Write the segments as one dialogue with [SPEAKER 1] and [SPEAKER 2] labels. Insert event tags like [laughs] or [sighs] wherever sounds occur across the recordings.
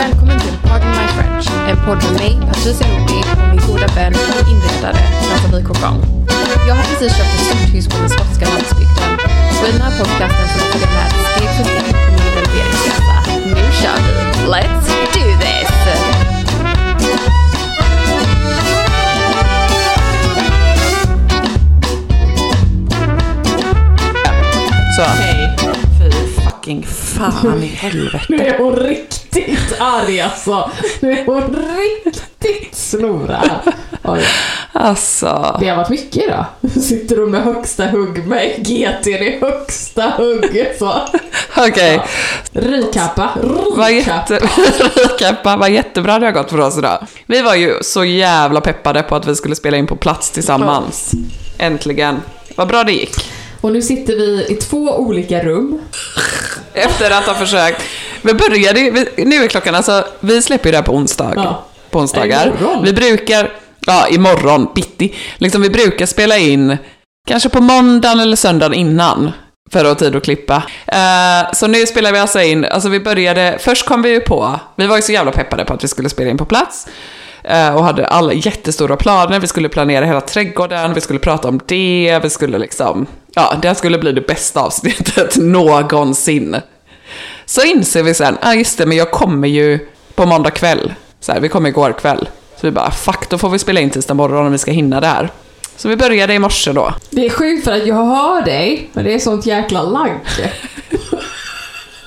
[SPEAKER 1] Välkommen till Pardon My French, en podd med mig, Patricia Nordby och min goda vän och inredare, Nathalie Cochon. Jag har precis köpt ett stort hus på den skotska landsbygden och i den här podcasten får du följa med steg för steg på min renoveringsresa. Nu kör vi! Let's do this!
[SPEAKER 2] Så. Fy fucking fan i helvete.
[SPEAKER 3] Nu är hon riktigt arg alltså. Nu är hon riktigt snora. Oj,
[SPEAKER 2] Alltså.
[SPEAKER 3] det har varit mycket idag. Sitter du med högsta hugg med GT i högsta hugg.
[SPEAKER 2] Okej.
[SPEAKER 3] Rikappa,
[SPEAKER 2] Vad
[SPEAKER 3] rikappa. [laughs]
[SPEAKER 2] Recapa, vad jättebra det har gått för oss idag. Vi var ju så jävla peppade på att vi skulle spela in på plats tillsammans. Äntligen. Vad bra det gick.
[SPEAKER 3] Och nu sitter vi i två olika rum.
[SPEAKER 2] Efter att ha försökt. Vi började ju- nu är klockan, alltså vi släpper ju det här på onsdag.
[SPEAKER 3] Ja.
[SPEAKER 2] På onsdagar.
[SPEAKER 3] Imorgon.
[SPEAKER 2] Vi brukar, ja imorgon, bitti. Liksom vi brukar spela in kanske på måndagen eller söndagen innan. För att ha tid att klippa. Eh, så nu spelar vi alltså in, alltså vi började, först kom vi ju på, vi var ju så jävla peppade på att vi skulle spela in på plats. Eh, och hade alla jättestora planer, vi skulle planera hela trädgården, vi skulle prata om det, vi skulle liksom, ja det skulle bli det bästa avsnittet [laughs] någonsin. Så inser vi sen, ja ah, just det, men jag kommer ju på måndag kväll. Så här, vi kom igår kväll. Så vi bara, fuck, då får vi spela in tisdag morgon om vi ska hinna det här. Så vi började i morse då.
[SPEAKER 3] Det är sjukt för att jag hör dig, men det är sånt jäkla lagg.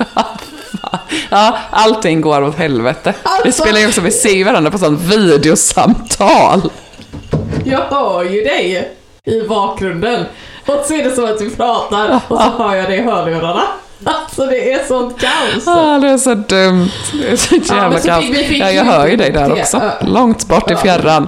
[SPEAKER 3] [laughs]
[SPEAKER 2] Ja, allting går åt helvete. Vi
[SPEAKER 3] Alltså-
[SPEAKER 2] spelar ju också, vi ser ju varandra på sånt videosamtal.
[SPEAKER 3] Jag hör ju dig i bakgrunden. Och så är det som att vi pratar och så hör jag dig i hörlurarna. Alltså det är sånt kaos.
[SPEAKER 2] Ah, det är så dumt. Det är så jävla
[SPEAKER 3] men så
[SPEAKER 2] kaos.
[SPEAKER 3] fick- vi fick
[SPEAKER 2] Ja, jag hör ju dig där också.
[SPEAKER 3] Ja.
[SPEAKER 2] Långt bort i fjärran.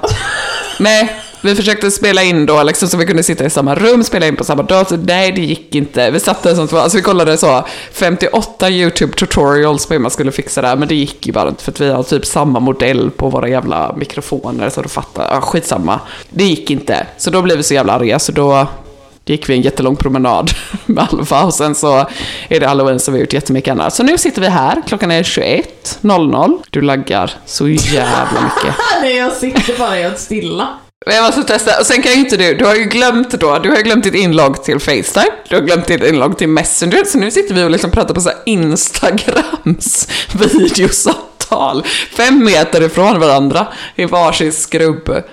[SPEAKER 2] Nej, vi försökte spela in då, liksom, så vi kunde sitta i samma rum, spela in på samma dator. Nej, det gick inte. Vi satte där som alltså vi kollade så 58 YouTube tutorials på hur man skulle fixa det här, men det gick ju bara inte för att vi har typ samma modell på våra jävla mikrofoner, så du fattar. Ja, skitsamma. Det gick inte. Så då blev vi så jävla arga, så då gick vi en jättelång promenad [laughs] med Alfa och sen så är det halloween så vi har gjort jättemycket annat. Så nu sitter vi här, klockan är 21.00. Du laggar så jävla mycket. [laughs]
[SPEAKER 3] Nej, jag sitter bara helt stilla.
[SPEAKER 2] Men jag måste testa, och sen kan ju inte du, du har ju glömt då, du har ju glömt ditt inlogg till Facetime, du har glömt ditt inlogg till Messenger, så nu sitter vi och liksom pratar på så här Instagrams [laughs] videosamtal, fem meter ifrån varandra i varsin skrubb.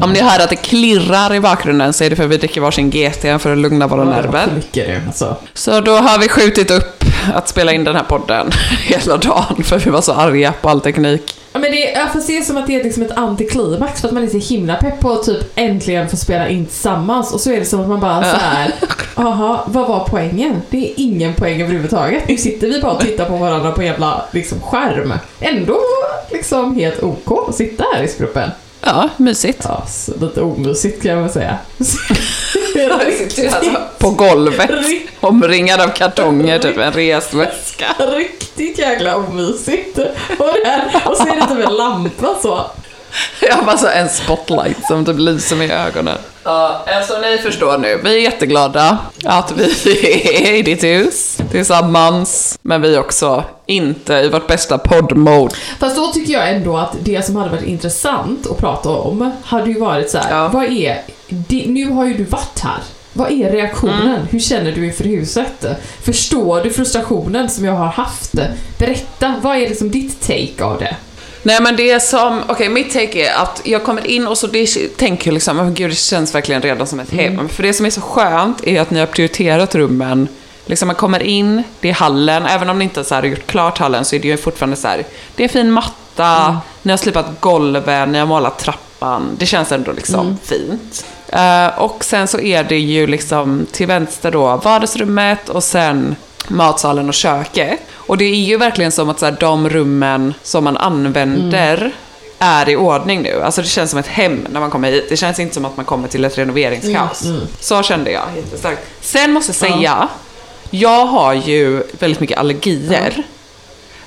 [SPEAKER 2] Om ni hör att det klirrar i bakgrunden så är det för att vi dricker varsin GT för att lugna våra nerver.
[SPEAKER 3] Mycket det, alltså.
[SPEAKER 2] Så då har vi skjutit upp att spela in den här podden [laughs] hela dagen för vi var så arga på all teknik.
[SPEAKER 3] Ja, men det är, jag får se som att det är liksom ett antiklimax för att man är så himla pepp på att typ äntligen få spela in tillsammans och så är det som att man bara så här. Jaha, vad var poängen? Det är ingen poäng överhuvudtaget. Nu sitter vi bara och tittar på varandra på en jävla liksom, skärm. Ändå liksom helt OK att sitta här i gruppen.
[SPEAKER 2] Ja, mysigt.
[SPEAKER 3] Ja, lite omysigt kan jag väl säga. [laughs]
[SPEAKER 2] Alltså på golvet, omringad av kartonger, typ en resväska.
[SPEAKER 3] Riktigt jäkla omysigt. Och, det här, och så är det typ en lampa så. [laughs]
[SPEAKER 2] Jag har bara så en spotlight som typ lyser mig i ögonen. Ja, som ni förstår nu, vi är jätteglada att vi är i ditt hus tillsammans. Men vi är också inte i vårt bästa podd-mode.
[SPEAKER 3] Fast då tycker jag ändå att det som hade varit intressant att prata om hade ju varit så här,
[SPEAKER 2] Ja.
[SPEAKER 3] vad är, det, nu har ju du varit här. Vad är reaktionen? Hur känner du inför huset? Förstår du frustrationen som jag har haft? Berätta, vad är liksom ditt take av det?
[SPEAKER 2] Nej men det är som, okej mitt take är att jag kommer in och så det, tänker jag liksom, oh, gud det känns verkligen redan som ett hem. För det som är så skönt är att ni har prioriterat rummen. Liksom man kommer in, det är hallen, även om ni inte så här har gjort klart hallen så är det ju fortfarande så här, det är fin matta, ni har slipat golven, ni har målat trappan. Det känns ändå liksom fint. Eh, och sen så är det ju liksom till vänster då vardagsrummet och sen matsalen och köket. Och det är ju verkligen som att så här, de rummen som man använder är i ordning nu. Alltså det känns som ett hem när man kommer hit. Det känns inte som att man kommer till ett renoveringskaos. Så kände jag jättestarkt. Sen måste jag säga, jag har ju väldigt mycket allergier.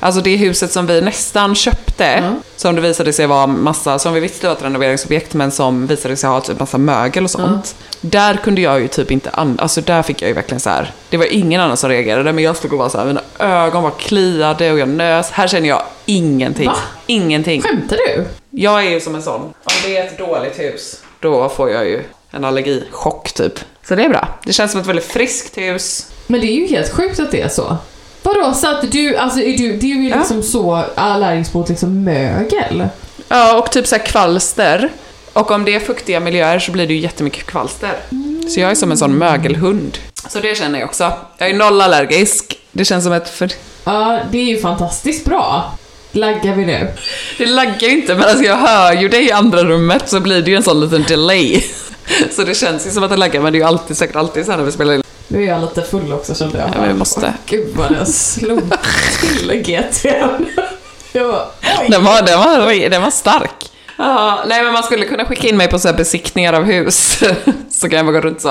[SPEAKER 2] Alltså det huset som vi nästan köpte, som det visade sig vara massa, som vi visste var ett renoveringsobjekt, men som visade sig ha typ massa mögel och sånt. Där kunde jag ju typ inte, alltså där fick jag ju verkligen så här. det var ingen annan som reagerade, men jag stod och var så här, mina ögon var kliade och jag nös. Här känner jag ingenting.
[SPEAKER 3] Va?
[SPEAKER 2] Ingenting.
[SPEAKER 3] Skämtar du?
[SPEAKER 2] Jag är ju som en sån. Om det är ett dåligt hus, då får jag ju en allergichock typ. Så det är bra. Det känns som ett väldigt friskt hus.
[SPEAKER 3] Men det är ju helt sjukt att det är så. Vadå, så att du, alltså är du, det är ju liksom så allergisk mot liksom mögel?
[SPEAKER 2] Ja, och typ så här kvalster. Och om det är fuktiga miljöer så blir det ju jättemycket kvalster. Så jag är som en sån mögelhund. Så det känner jag också. Jag är noll allergisk. Det känns som ett... För...
[SPEAKER 3] Ja, det är ju fantastiskt bra. Laggar vi nu?
[SPEAKER 2] Det laggar inte, men alltså jag hör ju det i andra rummet så blir det ju en sån liten delay. [laughs] Så det känns ju som att det laggar, men det är ju alltid, säkert alltid så här när vi spelar in.
[SPEAKER 3] Nu är jag lite full också kände jag.
[SPEAKER 2] Ja, men vi måste.
[SPEAKER 3] Gud vad den slog till GT'n.
[SPEAKER 2] Den var, den var, den var stark. Ja, nej men man skulle kunna skicka in mig på så besiktningar av hus. [laughs] Så kan jag bara gå runt så.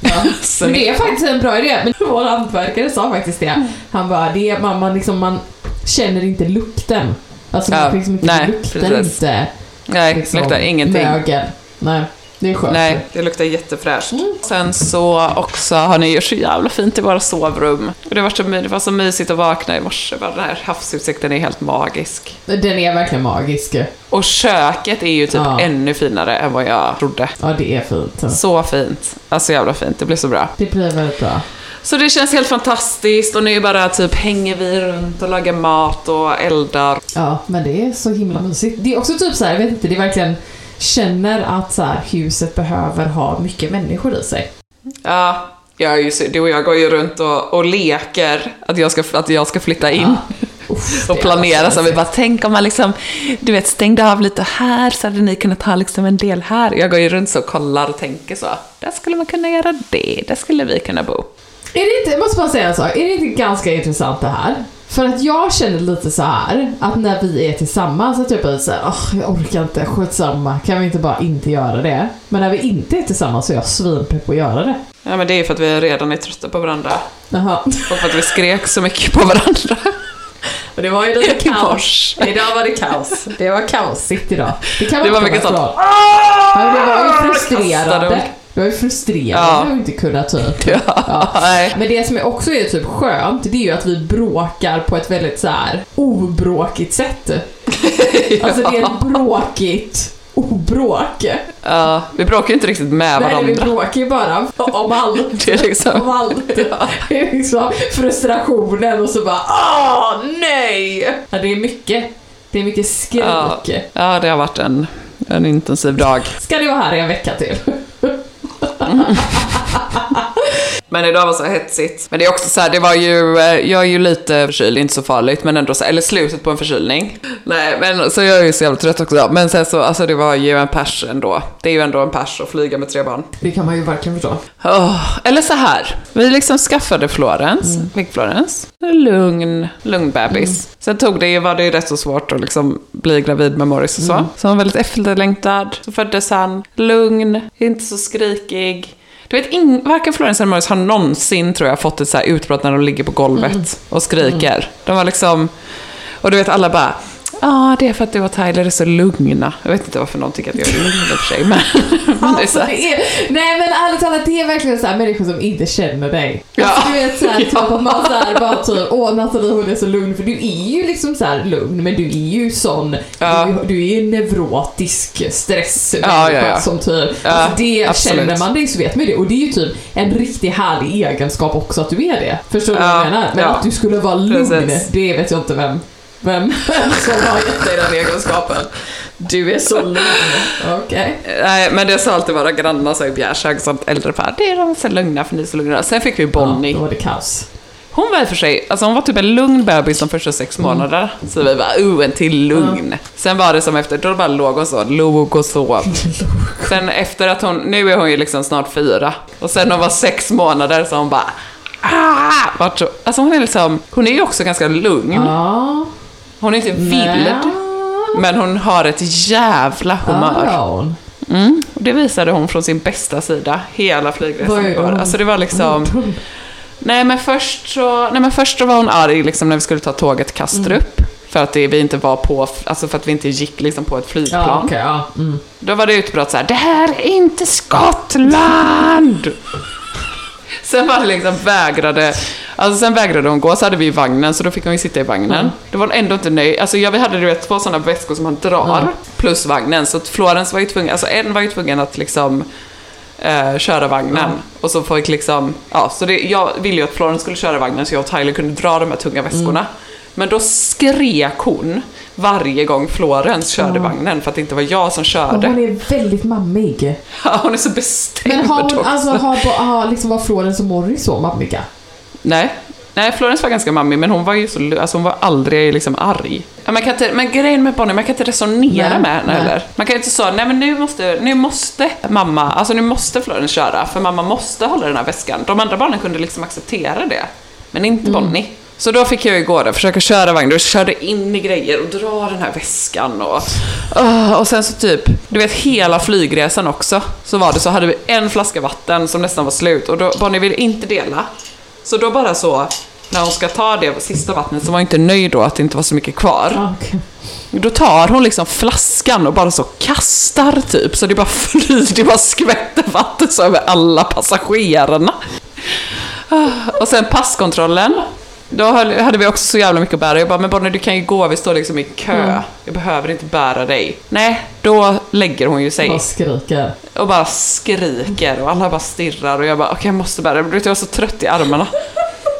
[SPEAKER 3] Ja. [laughs]
[SPEAKER 2] Så
[SPEAKER 3] Men det är faktiskt en bra idé. Men vår hantverkare sa faktiskt det. Han bara, det är, man, man, liksom, man känner inte lukten. Alltså
[SPEAKER 2] Ja,
[SPEAKER 3] man liksom inte
[SPEAKER 2] nej,
[SPEAKER 3] luktar
[SPEAKER 2] precis.
[SPEAKER 3] inte
[SPEAKER 2] Nej,
[SPEAKER 3] liksom,
[SPEAKER 2] luktar ingenting.
[SPEAKER 3] mögel. Nej, det.
[SPEAKER 2] Nej, det luktar jättefräscht. Sen så också har ni gjort så jävla fint i våra sovrum. Och det, var så, det var så mysigt att vakna i morse. Den här havsutsikten är helt magisk.
[SPEAKER 3] Den är verkligen magisk.
[SPEAKER 2] Och köket är ju typ
[SPEAKER 3] Ja.
[SPEAKER 2] ännu finare än vad jag trodde.
[SPEAKER 3] Ja, det är fint.
[SPEAKER 2] Så fint. Alltså jävla fint. Det blir så bra.
[SPEAKER 3] Det blir väldigt bra.
[SPEAKER 2] Så det känns helt fantastiskt och nu bara typ hänger vi runt och lagar mat och eldar.
[SPEAKER 3] Ja, men det är så himla mysigt. Det är också typ så här, jag vet inte, det är verkligen känner att så här, huset behöver ha mycket människor i sig.
[SPEAKER 2] Ja, jag är ju, så- du och jag går ju runt och, och leker att jag ska, att jag ska flytta in. [laughs]
[SPEAKER 3] Uff,
[SPEAKER 2] Och planera så vi bara, tänk om man liksom, du vet, stängde av lite här så hade ni kunnat ha liksom en del här. Jag går ju runt så och kollar och tänker så. Där skulle man kunna göra det, där skulle vi kunna bo.
[SPEAKER 3] Är det inte, jag måste bara säga en sak, är det inte ganska intressant det här? För att jag känner lite så här att när vi är tillsammans så typ är det så här, "Åh, jag orkar inte, skitsamma, kan vi inte bara inte göra det? Men när vi inte är tillsammans så är jag svinpepp på att göra det.
[SPEAKER 2] Ja men det är för att vi redan är trötta på varandra.
[SPEAKER 3] Jaha.
[SPEAKER 2] Och för att vi skrek så mycket på varandra. [laughs]
[SPEAKER 3] Och det var ju lite
[SPEAKER 2] I
[SPEAKER 3] kaos. Idag var det kaos. Det var kaosigt [laughs] idag. Det kan
[SPEAKER 2] Det
[SPEAKER 3] man
[SPEAKER 2] var
[SPEAKER 3] inte
[SPEAKER 2] mycket sånt.
[SPEAKER 3] Ja, det var ju frustrerande. Var ju frustrerande [laughs]
[SPEAKER 2] Ja.
[SPEAKER 3] att inte kunna typ.
[SPEAKER 2] Ja, nej.
[SPEAKER 3] Men det som är också är typ skönt, det är ju att vi bråkar på ett väldigt så här obråkigt sätt. [laughs] Alltså det är ett bråkigt obråk.
[SPEAKER 2] Ja, vi bråkar ju inte riktigt med
[SPEAKER 3] Nej, vi
[SPEAKER 2] varandra.
[SPEAKER 3] bråkar ju bara om allt. [laughs]
[SPEAKER 2] Det är liksom-
[SPEAKER 3] Om allt. Det är liksom frustrationen och så bara åh nej! Ja, det är mycket. Det är mycket skrik.
[SPEAKER 2] Ja, ja, det har varit en, en intensiv dag.
[SPEAKER 3] Ska ni vara här i en vecka till? Mm-hmm. [laughs]
[SPEAKER 2] Men idag var så hetsigt. Men det är också så här, det var ju, eh, jag är ju lite förkyld, inte så farligt, men ändå så, eller slutet på en förkylning. [laughs] Nej, men så jag är ju så jävla trött också. Men sen så, alltså det var ju en pers ändå. Det är ju ändå en pers att flyga med tre barn.
[SPEAKER 3] Det kan man ju verkligen förstå.
[SPEAKER 2] Åh, eller så här, vi liksom skaffade Florens, fick Florens. Lugn, lugn bebis. Sen tog det ju, var det ju rätt så svårt att liksom bli gravid med Morris och så. Så han var väldigt efterlängtad. Så föddes han, lugn, inte så skrikig. Du vet, ing, varken Florens eller Morris har någonsin, tror jag, fått ett så här utbrott när de ligger på golvet och skriker. De var liksom, och du vet alla bara, Ja, det är för att du och Tyler är så lugna. Jag vet inte varför någon tycker att jag är lugn i och för sig, men, [laughs] men det är så
[SPEAKER 3] Alltså,
[SPEAKER 2] här.
[SPEAKER 3] det är, nej men ärligt talat, det är verkligen så här människor som inte känner dig.
[SPEAKER 2] Ja.
[SPEAKER 3] Alltså, du vet såhär, [laughs] typ att man såhär bara typ, åh Nathalie hon är så lugn, för du är ju liksom så här lugn, men du är ju sån,
[SPEAKER 2] Ja.
[SPEAKER 3] du, du är ju neurotisk stress
[SPEAKER 2] Ja, ja,
[SPEAKER 3] som typ, alltså det
[SPEAKER 2] absolut.
[SPEAKER 3] känner man dig så vet man det, och det är ju typ en riktigt härlig egenskap också att du är det. Förstår du vad
[SPEAKER 2] Ja,
[SPEAKER 3] jag menar? Men att du skulle vara lugn,
[SPEAKER 2] Precis.
[SPEAKER 3] det vet jag inte vem, vem, vem som har gett dig den egenskapen. Du är så lugn. Okej.
[SPEAKER 2] Nej, men det sa alltid våra grannar så i Bjärshög, sånt äldre par. Det är de så lugna för ni är så lugna. Sen fick vi Bonnie.
[SPEAKER 3] Ja, då var det kaos.
[SPEAKER 2] Hon var och för sig, alltså hon var typ en lugn bebis de första sex månader. Så vi bara, uh, en till lugn. Sen var det som efter, då bara låg hon så, [laughs] låg och sov. Sen efter att hon, nu är hon ju liksom snart fyra. Och sen när hon var sex månader så hon bara, ah! Vart så, alltså hon är liksom, hon är ju också ganska lugn.
[SPEAKER 3] Ja.
[SPEAKER 2] Hon är inte vild. Men hon har ett jävla humör.
[SPEAKER 3] Ja,
[SPEAKER 2] Mm, och det visade hon från sin bästa sida, hela flygresan igår. Alltså det var liksom... Nej men först så, nej, men först så var hon arg liksom när vi skulle ta tåget till Kastrup. För att det, vi inte var på, alltså för att vi inte gick liksom på ett flygplan.
[SPEAKER 3] Ja, okej, ja. Mm.
[SPEAKER 2] Då var det utbrott så här: det här är inte Skottland! [laughs] Sen var det liksom vägrade, alltså sen vägrade hon gå, så hade vi vagnen, så då fick hon ju sitta i vagnen. Då var hon ändå inte nöjd. Alltså ja, vi hade du vet två sådana väskor som man drar, plus vagnen. Så att Florens var ju tvungen, alltså en var ju tvungen att liksom eh, köra vagnen. Och så fick liksom, ja, så det, jag ville ju att Florens skulle köra vagnen så jag och Tyler kunde dra de här tunga väskorna. Men då skrek hon varje gång Florens körde vagnen för att det inte var jag som körde.
[SPEAKER 3] hon är väldigt mammig. [laughs]
[SPEAKER 2] Ja, hon är så bestämd
[SPEAKER 3] Men har hon,
[SPEAKER 2] också.
[SPEAKER 3] alltså, har, har liksom, var Florens och Morris så mammiga?
[SPEAKER 2] Nej. Nej, Florence var ganska mammig, men hon var ju så, alltså hon var aldrig liksom arg. Man kan inte, men grejen med Bonnie, man kan inte resonera
[SPEAKER 3] Nej,
[SPEAKER 2] med henne heller. Man kan inte säga, nej men nu måste, nu måste mamma, alltså nu måste Florence köra, för mamma måste hålla den här väskan. De andra barnen kunde liksom acceptera det, men inte
[SPEAKER 3] Mm.
[SPEAKER 2] Bonnie. Så då fick jag ju gå där, försöka köra vagn, då körde in i grejer och dra den här väskan och... och sen så typ, du vet hela flygresan också, så var det så hade vi en flaska vatten som nästan var slut och då, Bonnie ville inte dela. Så då bara så, när hon ska ta det sista vattnet så var hon inte nöjd då att det inte var så mycket kvar.
[SPEAKER 3] Ja, okej.
[SPEAKER 2] Då tar hon liksom flaskan och bara så kastar typ så det bara [laughs] flyr, det bara skvätter vatten så över alla passagerarna. Ah, Och sen passkontrollen. Då hade vi också så jävla mycket att bära. Jag bara, men Bonnie du kan ju gå, vi står liksom i kö. Jag behöver inte bära dig. Nej, då lägger hon ju sig
[SPEAKER 3] Bara skriker.
[SPEAKER 2] och bara skriker och alla bara stirrar och jag bara okej jag måste bära. Jag var så trött i armarna.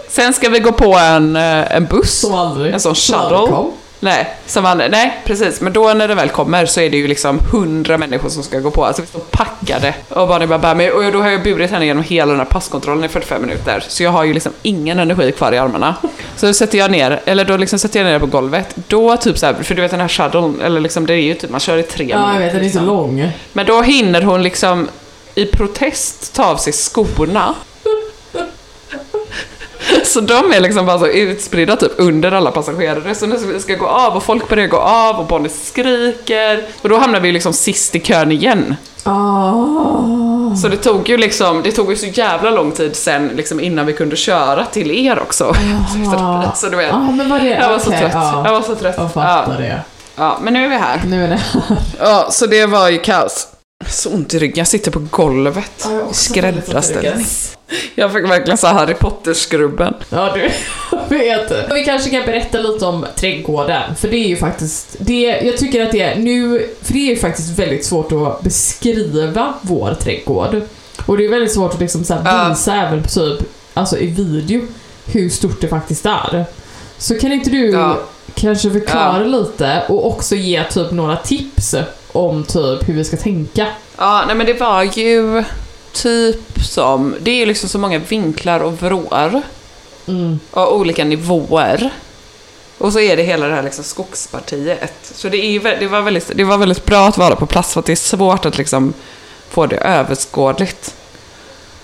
[SPEAKER 2] Sen ska vi gå på en, eh, en buss.
[SPEAKER 3] Som aldrig
[SPEAKER 2] En sån shuttle. Nej, som aldrig, nej, precis. Men då när det väl kommer så är det ju liksom hundra människor som ska gå på. Alltså vi står packade. Och barnen bara bär mig. Och då har jag burit henne genom hela den här passkontrollen i 45 minuter. Så jag har ju liksom ingen energi kvar i armarna. Så då sätter jag ner, eller då liksom sätter jag ner på golvet. Då typ så här, för du vet den här shuttle, eller liksom det är ju typ, man kör i tre
[SPEAKER 3] Ja, jag
[SPEAKER 2] minuter.
[SPEAKER 3] vet, den är så
[SPEAKER 2] liksom.
[SPEAKER 3] lång.
[SPEAKER 2] Men då hinner hon liksom i protest ta av sig skorna. [laughs] Så de är liksom bara så utspridda typ under alla passagerare. Så när vi ska gå av och folk börjar gå av och Bonnie skriker. Och då hamnar vi liksom sist i kön igen.
[SPEAKER 3] Ah.
[SPEAKER 2] Så det tog ju liksom, det tog ju så jävla lång tid sen liksom innan vi kunde köra till er också. [laughs] Så du vet.
[SPEAKER 3] Ja, men var det...
[SPEAKER 2] Jag var så
[SPEAKER 3] okej,
[SPEAKER 2] trött.
[SPEAKER 3] Ja.
[SPEAKER 2] Jag var så trött.
[SPEAKER 3] Jag fattar
[SPEAKER 2] Ja.
[SPEAKER 3] det.
[SPEAKER 2] ja, men nu är vi här.
[SPEAKER 3] Nu är det...
[SPEAKER 2] Ja, så det var ju kaos. Så ont i ryggen, jag sitter på golvet. Skräddarställning. Jag fick verkligen så Harry Potter-skrubben.
[SPEAKER 3] Ja, du [laughs] vet. Vi kanske kan berätta lite om trädgården, för det är ju faktiskt, det, jag tycker att det är nu, för det är ju faktiskt väldigt svårt att beskriva vår trädgård. Och det är väldigt svårt att liksom så visa även typ, alltså i video, hur stort det faktiskt är. Så kan inte du
[SPEAKER 2] Ja.
[SPEAKER 3] kanske förklara lite och också ge typ några tips om typ hur vi ska tänka?
[SPEAKER 2] Ja, nej men det var ju typ som, det är ju liksom så många vinklar och vrår.
[SPEAKER 3] Mm.
[SPEAKER 2] Och olika nivåer. Och så är det hela det här liksom skogspartiet. Så det, är det, var väldigt, det var väldigt bra att vara på plats för att det är svårt att liksom få det överskådligt.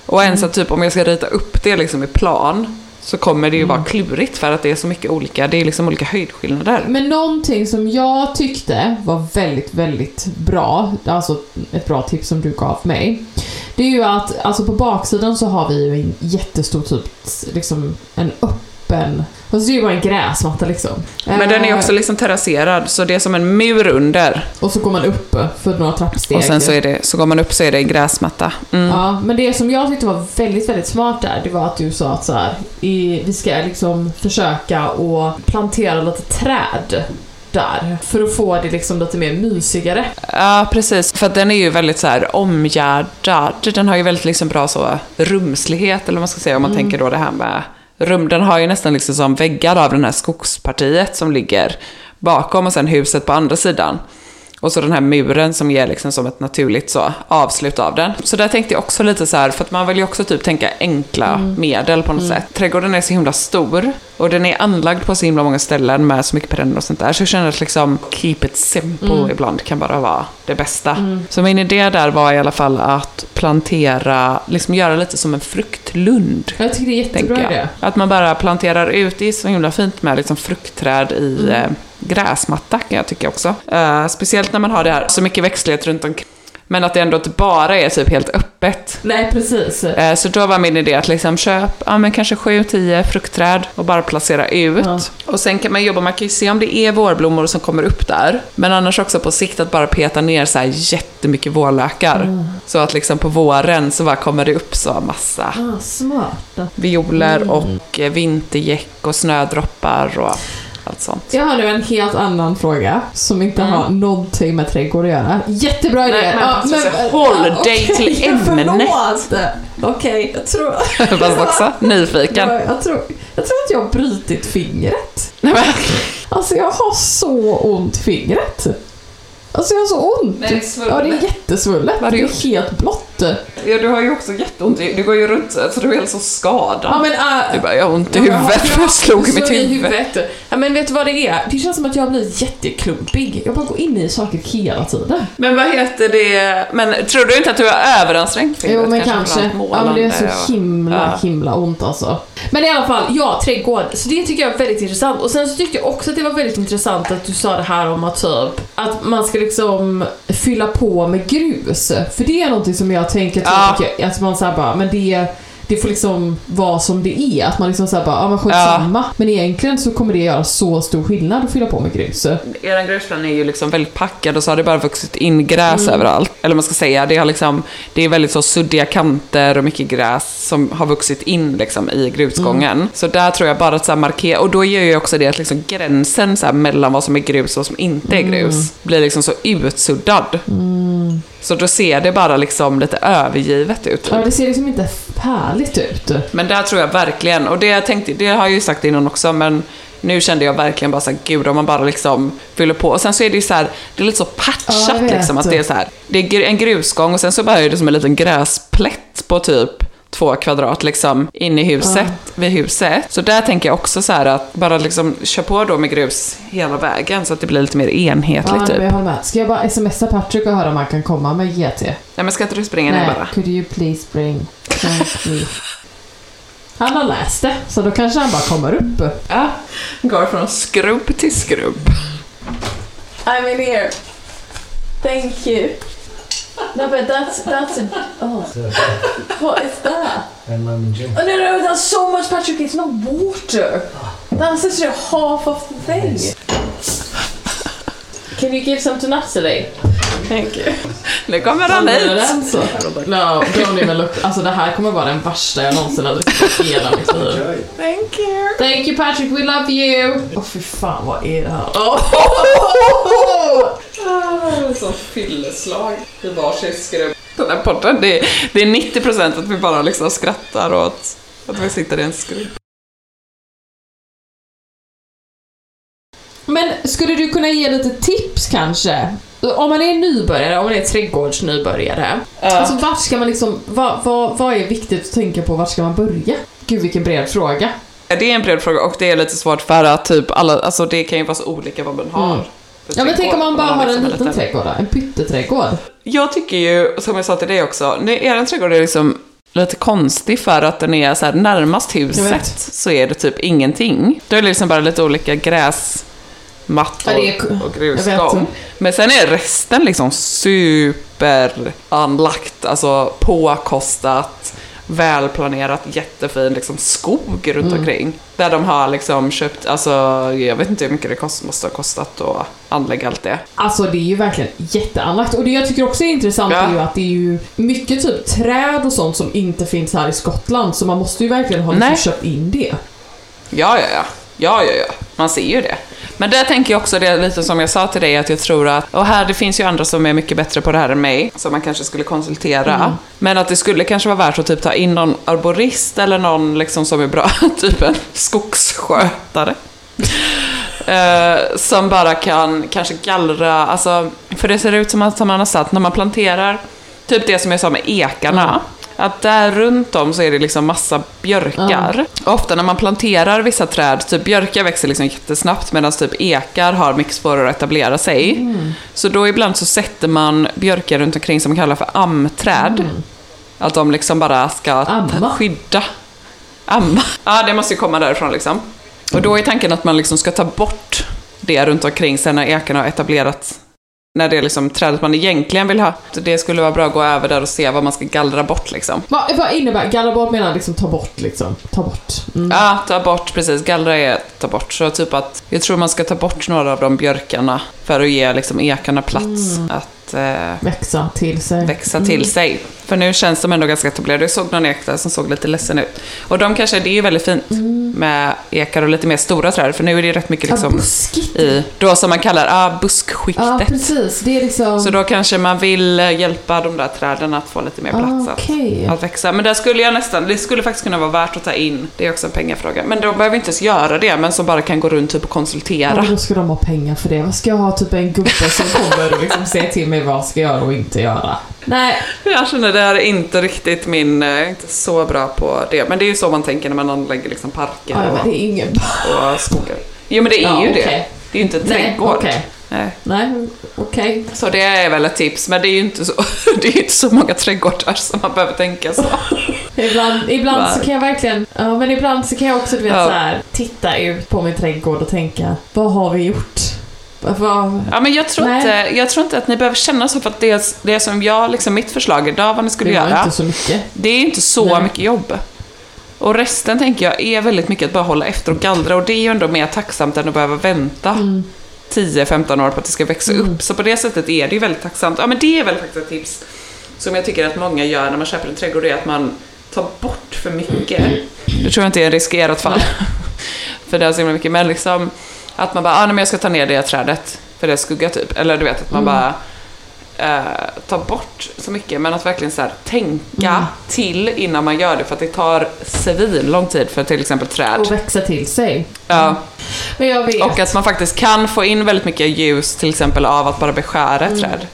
[SPEAKER 2] Och ens att typ om jag ska rita upp det liksom i plan så kommer det ju vara klurigt för att det är så mycket olika, det är liksom olika höjdskillnader.
[SPEAKER 3] Men någonting som jag tyckte var väldigt, väldigt bra, alltså ett bra tips som du gav mig, det är ju att alltså på baksidan så har vi ju en jättestor typ, liksom en öppen, alltså det är ju bara en gräsmatta liksom.
[SPEAKER 2] Men den är
[SPEAKER 3] Eh,
[SPEAKER 2] också liksom terrasserad så det är som en mur under.
[SPEAKER 3] Och så går man upp för några trappsteg.
[SPEAKER 2] Och sen så, är det, så går man upp så är det en gräsmatta. Mm.
[SPEAKER 3] Ja, men det som jag tyckte var väldigt, väldigt smart där, det var att du sa att så här, i, vi ska liksom försöka att plantera lite träd där, för att få det liksom lite mer mysigare.
[SPEAKER 2] Ja, precis. För att den är ju väldigt så här omgärdad. Den har ju väldigt liksom bra så rumslighet, eller vad man ska säga, om man tänker då det här med rum. Den har ju nästan liksom som väggar av det här skogspartiet som ligger bakom och sen huset på andra sidan. Och så den här muren som ger liksom som ett naturligt så avslut av den. Så där tänkte jag också lite så här, för att man vill ju också typ tänka enkla medel på något sätt. Trädgården är så himla stor och den är anlagd på så himla många ställen med så mycket perenner och sånt där. Så jag känner att liksom keep it simple ibland kan bara vara det bästa. Så min idé där var i alla fall att plantera, liksom göra lite som en fruktlund.
[SPEAKER 3] Jag tycker det är jättebra idé.
[SPEAKER 2] Att man bara planterar ut, det är så himla fint med liksom fruktträd i eh, gräsmatta kan jag tycka också. Eh, speciellt när man har det här, så mycket växtlighet runt omkring. Men att det ändå inte bara är typ helt öppet.
[SPEAKER 3] Nej, precis.
[SPEAKER 2] Eh, Så då var min idé att liksom köp, ja men kanske 7-10 fruktträd och bara placera ut.
[SPEAKER 3] Ja.
[SPEAKER 2] Och sen kan man jobba, man kan ju se om det är vårblommor som kommer upp där. Men annars också på sikt att bara peta ner så här jättemycket vårlökar. Så att liksom på våren så bara kommer det upp så massa
[SPEAKER 3] Ah, smart.
[SPEAKER 2] violer och eh, vintergäck och snödroppar och allt sånt.
[SPEAKER 3] Jag har nu en helt annan fråga som inte har någonting med trädgård att göra. Jättebra idé!
[SPEAKER 2] Nej, men
[SPEAKER 3] Ja,
[SPEAKER 2] Patricia, håll dig
[SPEAKER 3] okej,
[SPEAKER 2] till [laughs] ämnet.
[SPEAKER 3] Okej, jag tror... [laughs]
[SPEAKER 2] Fast också [laughs] nyfiken.
[SPEAKER 3] Jag tror, jag tror att jag har brutit fingret.
[SPEAKER 2] Men-
[SPEAKER 3] Alltså jag har så ont i fingret. Alltså jag har så ont.
[SPEAKER 2] Nej, det är svullet.
[SPEAKER 3] ja, det är jättesvullet.
[SPEAKER 2] Vad
[SPEAKER 3] Det är
[SPEAKER 2] gjort?
[SPEAKER 3] helt blått.
[SPEAKER 2] Ja, du har ju också jätteont. Du går ju runt så du är helt så skadad.
[SPEAKER 3] Ja, men, äh,
[SPEAKER 2] Du bara, jag har ont i
[SPEAKER 3] men
[SPEAKER 2] huvudet för jag slog i mitt huvud.
[SPEAKER 3] huvudet. Ja, men vet du vad det är? Det känns som att jag blivit jätteklumpig. Jag bara går in i saker hela tiden.
[SPEAKER 2] Men vad heter det? Men tror du inte att du har överansträngt fingret?
[SPEAKER 3] Jo men
[SPEAKER 2] för
[SPEAKER 3] kanske.
[SPEAKER 2] allt
[SPEAKER 3] Ja men det är så
[SPEAKER 2] och-
[SPEAKER 3] himla,
[SPEAKER 2] Ja.
[SPEAKER 3] himla ont alltså. Men i alla fall, ja, trädgård. Så det tycker jag är väldigt intressant. Och sen så tyckte jag också att det var väldigt intressant att du sa det här om att typ att man ska liksom fylla på med grus. För det är någonting som jag tänker
[SPEAKER 2] Ja.
[SPEAKER 3] att man säger bara, men det det får liksom vara som det är. Att man liksom säger bara, ja men skitsamma. Men egentligen så kommer det göra så stor skillnad att fylla på med grus.
[SPEAKER 2] Er grusplan är ju liksom väldigt packad och så har det bara vuxit in gräs
[SPEAKER 3] Mm.
[SPEAKER 2] överallt. Eller man ska säga, det, har liksom, det är väldigt så suddiga kanter och mycket gräs som har vuxit in liksom i grusgången.
[SPEAKER 3] Mm.
[SPEAKER 2] Så där tror jag bara att så markera, och då gör ju också det att liksom gränsen så mellan vad som är grus och vad som inte är grus
[SPEAKER 3] Mm.
[SPEAKER 2] blir liksom så utsuddad. Så då ser det bara liksom lite övergivet ut.
[SPEAKER 3] Ja, det ser liksom inte härligt ut.
[SPEAKER 2] Men där tror jag verkligen, och det jag tänkte, det har jag ju sagt innan också, men nu kände jag verkligen bara så här, gud om man bara liksom fyller på. Och sen så är det ju så här, det är lite så
[SPEAKER 3] Ja,
[SPEAKER 2] patchat
[SPEAKER 3] vet.
[SPEAKER 2] liksom, att det är så här, det är en grusgång och sen så bara är det som en liten gräsplätt på typ två kvadrat liksom in i huset, vid huset. Så där tänker jag också så här att bara liksom kör på då med grus hela vägen så att det blir lite mer enhetligt
[SPEAKER 3] Ja,
[SPEAKER 2] typ.
[SPEAKER 3] jag håller med. Ska jag bara smsa Patrick och höra om han kan komma med GT?
[SPEAKER 2] Nej men ska inte du springa ner
[SPEAKER 3] Nej,
[SPEAKER 2] bara?
[SPEAKER 3] could you please bring... Han har läst det, så då kanske han bara kommer upp.
[SPEAKER 2] Ja, går från skrubb till skrubb.
[SPEAKER 3] I'm in here. Thank you. No, but that's that's a oh. What is that?
[SPEAKER 4] And lemon gin.
[SPEAKER 3] Oh no, no, that's so much, Patrick. It's not water. That's literally half of the thing. Can you give some to Natalie? Thank you.
[SPEAKER 2] Nu kommer han hit.
[SPEAKER 3] så? No, don't even look. Alltså det här kommer vara den värsta jag någonsin har druckit i hela mitt liv.
[SPEAKER 2] Thank you.
[SPEAKER 3] Thank you Patrick, we love you! Åh fy fan, vad är det här? Oh!
[SPEAKER 2] Som fylleslag i varsin skrubb. Den här podden, det är, det är 90% att vi bara liksom skrattar åt att vi sitter i en skrubb.
[SPEAKER 3] Men skulle du kunna ge lite tips kanske? Om man är nybörjare, om man är trädgårdsnybörjare. Alltså vart ska man liksom, vad, vad, vad är viktigt att tänka på, vart ska man börja? Gud vilken bred fråga.
[SPEAKER 2] Det är en bred fråga och det är lite svårt för att typ alla, alltså det kan ju vara så olika vad man har.
[SPEAKER 3] Mm. Ja men tänk om man bara har en
[SPEAKER 2] liksom
[SPEAKER 3] liten trädgård då, en pytteträdgård.
[SPEAKER 2] Jag tycker ju, som jag sa till dig också, nu, er trädgård är liksom lite konstig för att den är så här närmast huset så är det typ ingenting. Då är det liksom bara lite olika gräsmattor
[SPEAKER 3] Är-
[SPEAKER 2] och grusgång. Men sen är resten liksom superanlagt, alltså påkostat, välplanerat, jättefin liksom skog runt
[SPEAKER 3] Mm.
[SPEAKER 2] omkring. Där de har liksom köpt, alltså jag vet inte hur mycket det kost, måste ha kostat att anlägga allt det.
[SPEAKER 3] Alltså det är ju verkligen jätteanlagt. Och det jag tycker också är intressant
[SPEAKER 2] Ja.
[SPEAKER 3] är ju att det är ju mycket typ träd och sånt som inte finns här i Skottland. Så man måste ju verkligen ha liksom köpt in det.
[SPEAKER 2] Ja, ja, ja. Ja, ja, ja. Man ser ju det. Men där tänker jag också det lite som jag sa till dig, att jag tror att, och här det finns ju andra som är mycket bättre på det här än mig, som man kanske skulle konsultera. Men att det skulle kanske vara värt att typ ta in någon arborist eller någon liksom som är bra, [laughs] typ en skogsskötare. Eh, som bara kan kanske gallra, alltså, för det ser ut som att man har satt när man planterar, typ det som jag sa med ekarna, att där runt om så är det liksom massa björkar. Och ofta när man planterar vissa träd, typ björkar växer liksom jättesnabbt medan typ ekar har mycket svårare att etablera sig. Så då ibland så sätter man björkar runt omkring som man kallar för amträd. Att de liksom bara ska
[SPEAKER 3] Amma?
[SPEAKER 2] skydda. Amma. Ja, det måste ju komma därifrån liksom. Och då är tanken att man liksom ska ta bort det runt omkring sen när ekarna har etablerat när det är liksom trädet man egentligen vill ha. Det skulle vara bra att gå över där och se vad man ska gallra bort liksom.
[SPEAKER 3] Vad, vad innebär gallra bort menar liksom ta bort liksom? Ta bort. Mm.
[SPEAKER 2] Ja, ta bort, precis. Gallra är ta bort. Så typ att, jag tror man ska ta bort några av de björkarna för att ge liksom ekarna plats att eh,
[SPEAKER 3] Växa till sig.
[SPEAKER 2] växa till sig. För nu känns de ändå ganska etablerade. Jag såg någon ek där som såg lite ledsen ut. Och de kanske, det är ju väldigt fint med ekar och lite mer stora träd. För nu är det rätt mycket
[SPEAKER 3] Ja,
[SPEAKER 2] liksom
[SPEAKER 3] buskigt.
[SPEAKER 2] i, då som man kallar, ah, buskskiktet.
[SPEAKER 3] Ja, precis. Det är liksom...
[SPEAKER 2] Så då kanske man vill eh, hjälpa de där träden att få lite mer plats
[SPEAKER 3] Ah,
[SPEAKER 2] att,
[SPEAKER 3] okej.
[SPEAKER 2] att växa. Men där skulle jag nästan, det skulle faktiskt kunna vara värt att ta in, det är också en pengafråga. Men de behöver inte ens göra det, men som bara kan gå runt typ och
[SPEAKER 3] Ja,
[SPEAKER 2] konsultera.
[SPEAKER 3] men då ska de ha pengar för det. Vad ska jag ha typ en gubbe som kommer och liksom säger till mig vad jag ska göra och inte göra? Nej.
[SPEAKER 2] Jag känner det här är inte riktigt min, eh, jag är inte så bra på det. Men det är ju så man tänker när man anlägger liksom parker
[SPEAKER 3] Ja, men
[SPEAKER 2] och,
[SPEAKER 3] det är ingen...
[SPEAKER 2] och skogar. Jo men det är
[SPEAKER 3] Ja,
[SPEAKER 2] ju
[SPEAKER 3] okej.
[SPEAKER 2] det. Det är ju inte en
[SPEAKER 3] Nej,
[SPEAKER 2] trädgård.
[SPEAKER 3] okej.
[SPEAKER 2] Nej.
[SPEAKER 3] Nej, okej.
[SPEAKER 2] Så det är väl ett tips, men det är ju inte så, [laughs] det är inte så många trädgårdar som man behöver tänka så. [laughs]
[SPEAKER 3] Ibland, ibland så kan jag verkligen, ja men ibland så kan jag också du vet
[SPEAKER 2] Ja.
[SPEAKER 3] så här, titta ut på min trädgård och tänka, vad har vi gjort?
[SPEAKER 2] Ja, men jag tror,
[SPEAKER 3] Nej.
[SPEAKER 2] inte, jag tror inte att ni behöver känna så, för att det, det som jag, liksom mitt förslag idag, vad ni skulle
[SPEAKER 3] det
[SPEAKER 2] göra, det är inte så
[SPEAKER 3] Nej.
[SPEAKER 2] mycket jobb. Och resten tänker jag är väldigt mycket att bara hålla efter och gallra och det är ju ändå mer tacksamt än att behöva vänta
[SPEAKER 3] Mm.
[SPEAKER 2] 10-15 år på att det ska växa upp. Så på det sättet är det ju väldigt tacksamt. Ja men det är väl faktiskt ett tips som jag tycker att många gör när man köper en trädgård, det är att man tar bort för mycket. Det tror jag inte är riskerat fall. [laughs] för det är så himla mycket, men liksom att man bara, ah, nej, men jag ska ta ner det trädet för det är skugga typ. Eller du vet att man bara eh, tar bort så mycket, men att verkligen så här, tänka till innan man gör det. För att det tar svin lång tid för till exempel träd.
[SPEAKER 3] Och växa till sig.
[SPEAKER 2] Ja.
[SPEAKER 3] Men jag vet.
[SPEAKER 2] Och att man faktiskt kan få in väldigt mycket ljus till exempel av att bara beskära ett träd.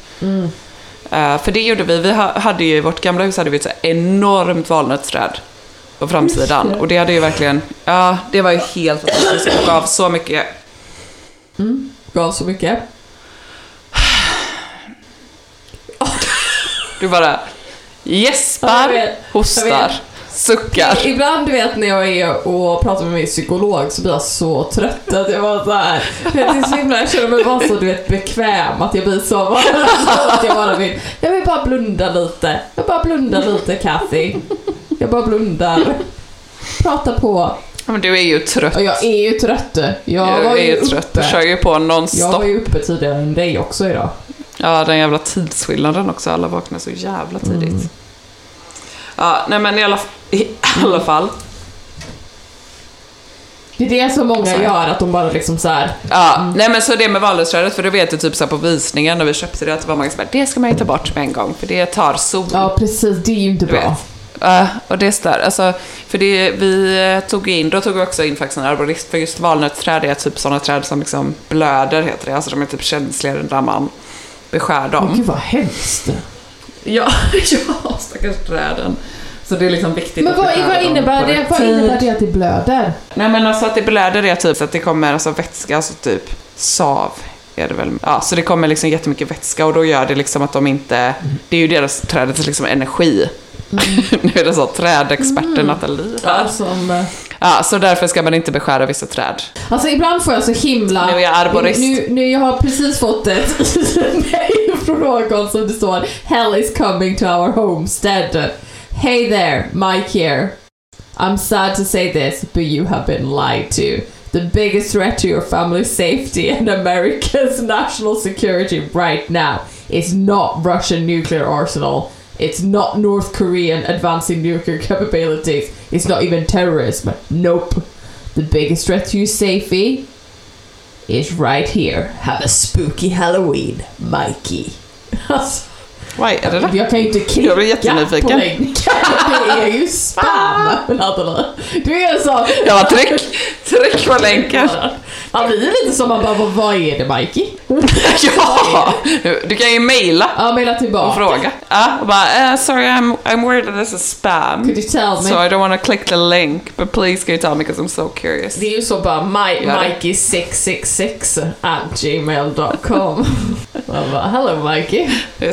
[SPEAKER 2] Eh, för det gjorde vi. Vi ha- hade ju i vårt gamla hus hade vi ett så enormt valnötsträd på framsidan. Och det hade ju verkligen, ja det var ju helt fantastiskt och gav så mycket.
[SPEAKER 3] Gav så mycket. [sighs]
[SPEAKER 2] Du bara
[SPEAKER 3] jag
[SPEAKER 2] gäspar.
[SPEAKER 3] Jag
[SPEAKER 2] hostar, suckar.
[SPEAKER 3] Ibland du vet när jag är och pratar med min psykolog så blir jag så trött att jag bara såhär, det är så himla, jag känner mig bara så du vet bekväm att jag blir så [laughs] att jag bara vill, jag vill bara blunda lite. Jag bara blundar lite Kathy. Jag bara blundar. Prata på.
[SPEAKER 2] Men du är ju trött.
[SPEAKER 3] Jag är ju trött. Jag
[SPEAKER 2] Du
[SPEAKER 3] var
[SPEAKER 2] är
[SPEAKER 3] ju
[SPEAKER 2] trött. Du kör
[SPEAKER 3] uppe.
[SPEAKER 2] ju på
[SPEAKER 3] Jag
[SPEAKER 2] nonstop.
[SPEAKER 3] var ju uppe tidigare än dig också idag.
[SPEAKER 2] Ja, den jävla tidsskillnaden också. Alla vaknar så jävla tidigt. Ja, nej men i alla, i alla fall.
[SPEAKER 3] Det är det som många gör, att de bara liksom så här.
[SPEAKER 2] Ja, nej men så det med valnötsträdet, för du vet ju typ så på visningen när vi köpte det, att det var många som bara, det ska man ju ta bort med en gång, för det tar sol.
[SPEAKER 3] Ja precis, det är ju inte
[SPEAKER 2] Du
[SPEAKER 3] bra.
[SPEAKER 2] vet. Ja, och det stör. Alltså, för det, vi eh, tog in, då tog vi också in faktiskt en arborist, för just valnötsträd är typ sådana träd som liksom blöder, heter det. Alltså de är typ känsligare när man beskär dem.
[SPEAKER 3] Åh, Gud vad hemskt.
[SPEAKER 2] Ja, [laughs] ja, stackars träden. Så det är liksom viktigt
[SPEAKER 3] Men
[SPEAKER 2] att
[SPEAKER 3] vad,
[SPEAKER 2] beskära
[SPEAKER 3] vad, innebär det, vad innebär det att det blöder?
[SPEAKER 2] Nej men alltså att det blöder är typ så att det kommer alltså vätska, alltså typ sav är det väl. Ja, så det kommer liksom jättemycket vätska och då gör det liksom att de inte, det är ju deras trädets liksom energi. [laughs] nu är det så, trädexperten Nathalie här.
[SPEAKER 3] Som, eh,
[SPEAKER 2] Ja, så därför ska man inte beskära vissa träd.
[SPEAKER 3] alltså ibland får jag så himla...
[SPEAKER 2] Nu är jag arborist.
[SPEAKER 3] Nu, nu jag har precis fått ett [laughs] mejl från någon som det står Hell is coming to our homestead. Hey there, Mike here. I'm sad to say this, but you have been lied to. The biggest threat to your family's safety and America's [laughs] national security right now is not Russian nuclear arsenal. It's not North Korean advancing nuclear capabilities. It's not even terrorism. Nope. The biggest threat to your safety is right here. Have a spooky Halloween, Mikey. [laughs]
[SPEAKER 2] Vad är det?
[SPEAKER 3] Jag kan ju inte
[SPEAKER 2] Jag
[SPEAKER 3] klicka
[SPEAKER 2] blir jättenyfiken.
[SPEAKER 3] på länkar. Det är ju spam. Du är så...
[SPEAKER 2] Ja, tryck, tryck på länken.
[SPEAKER 3] Man blir lite som man bara, vad- är det Mikey? [laughs]
[SPEAKER 2] Ja! Du kan ju mejla
[SPEAKER 3] Ja, mejla
[SPEAKER 2] och
[SPEAKER 3] tillbaka.
[SPEAKER 2] fråga. Ja, och bara, uh, sorry I'm, I'm worried that this is spam.
[SPEAKER 3] Could you tell me?
[SPEAKER 2] So I don't want to click the link, but please can you tell me because I'm so curious.
[SPEAKER 3] Det är ju så bara my,
[SPEAKER 2] Gör det.
[SPEAKER 3] Mikey666 at gmail.com. [laughs] Man bara, hello Mikey.
[SPEAKER 2] Det är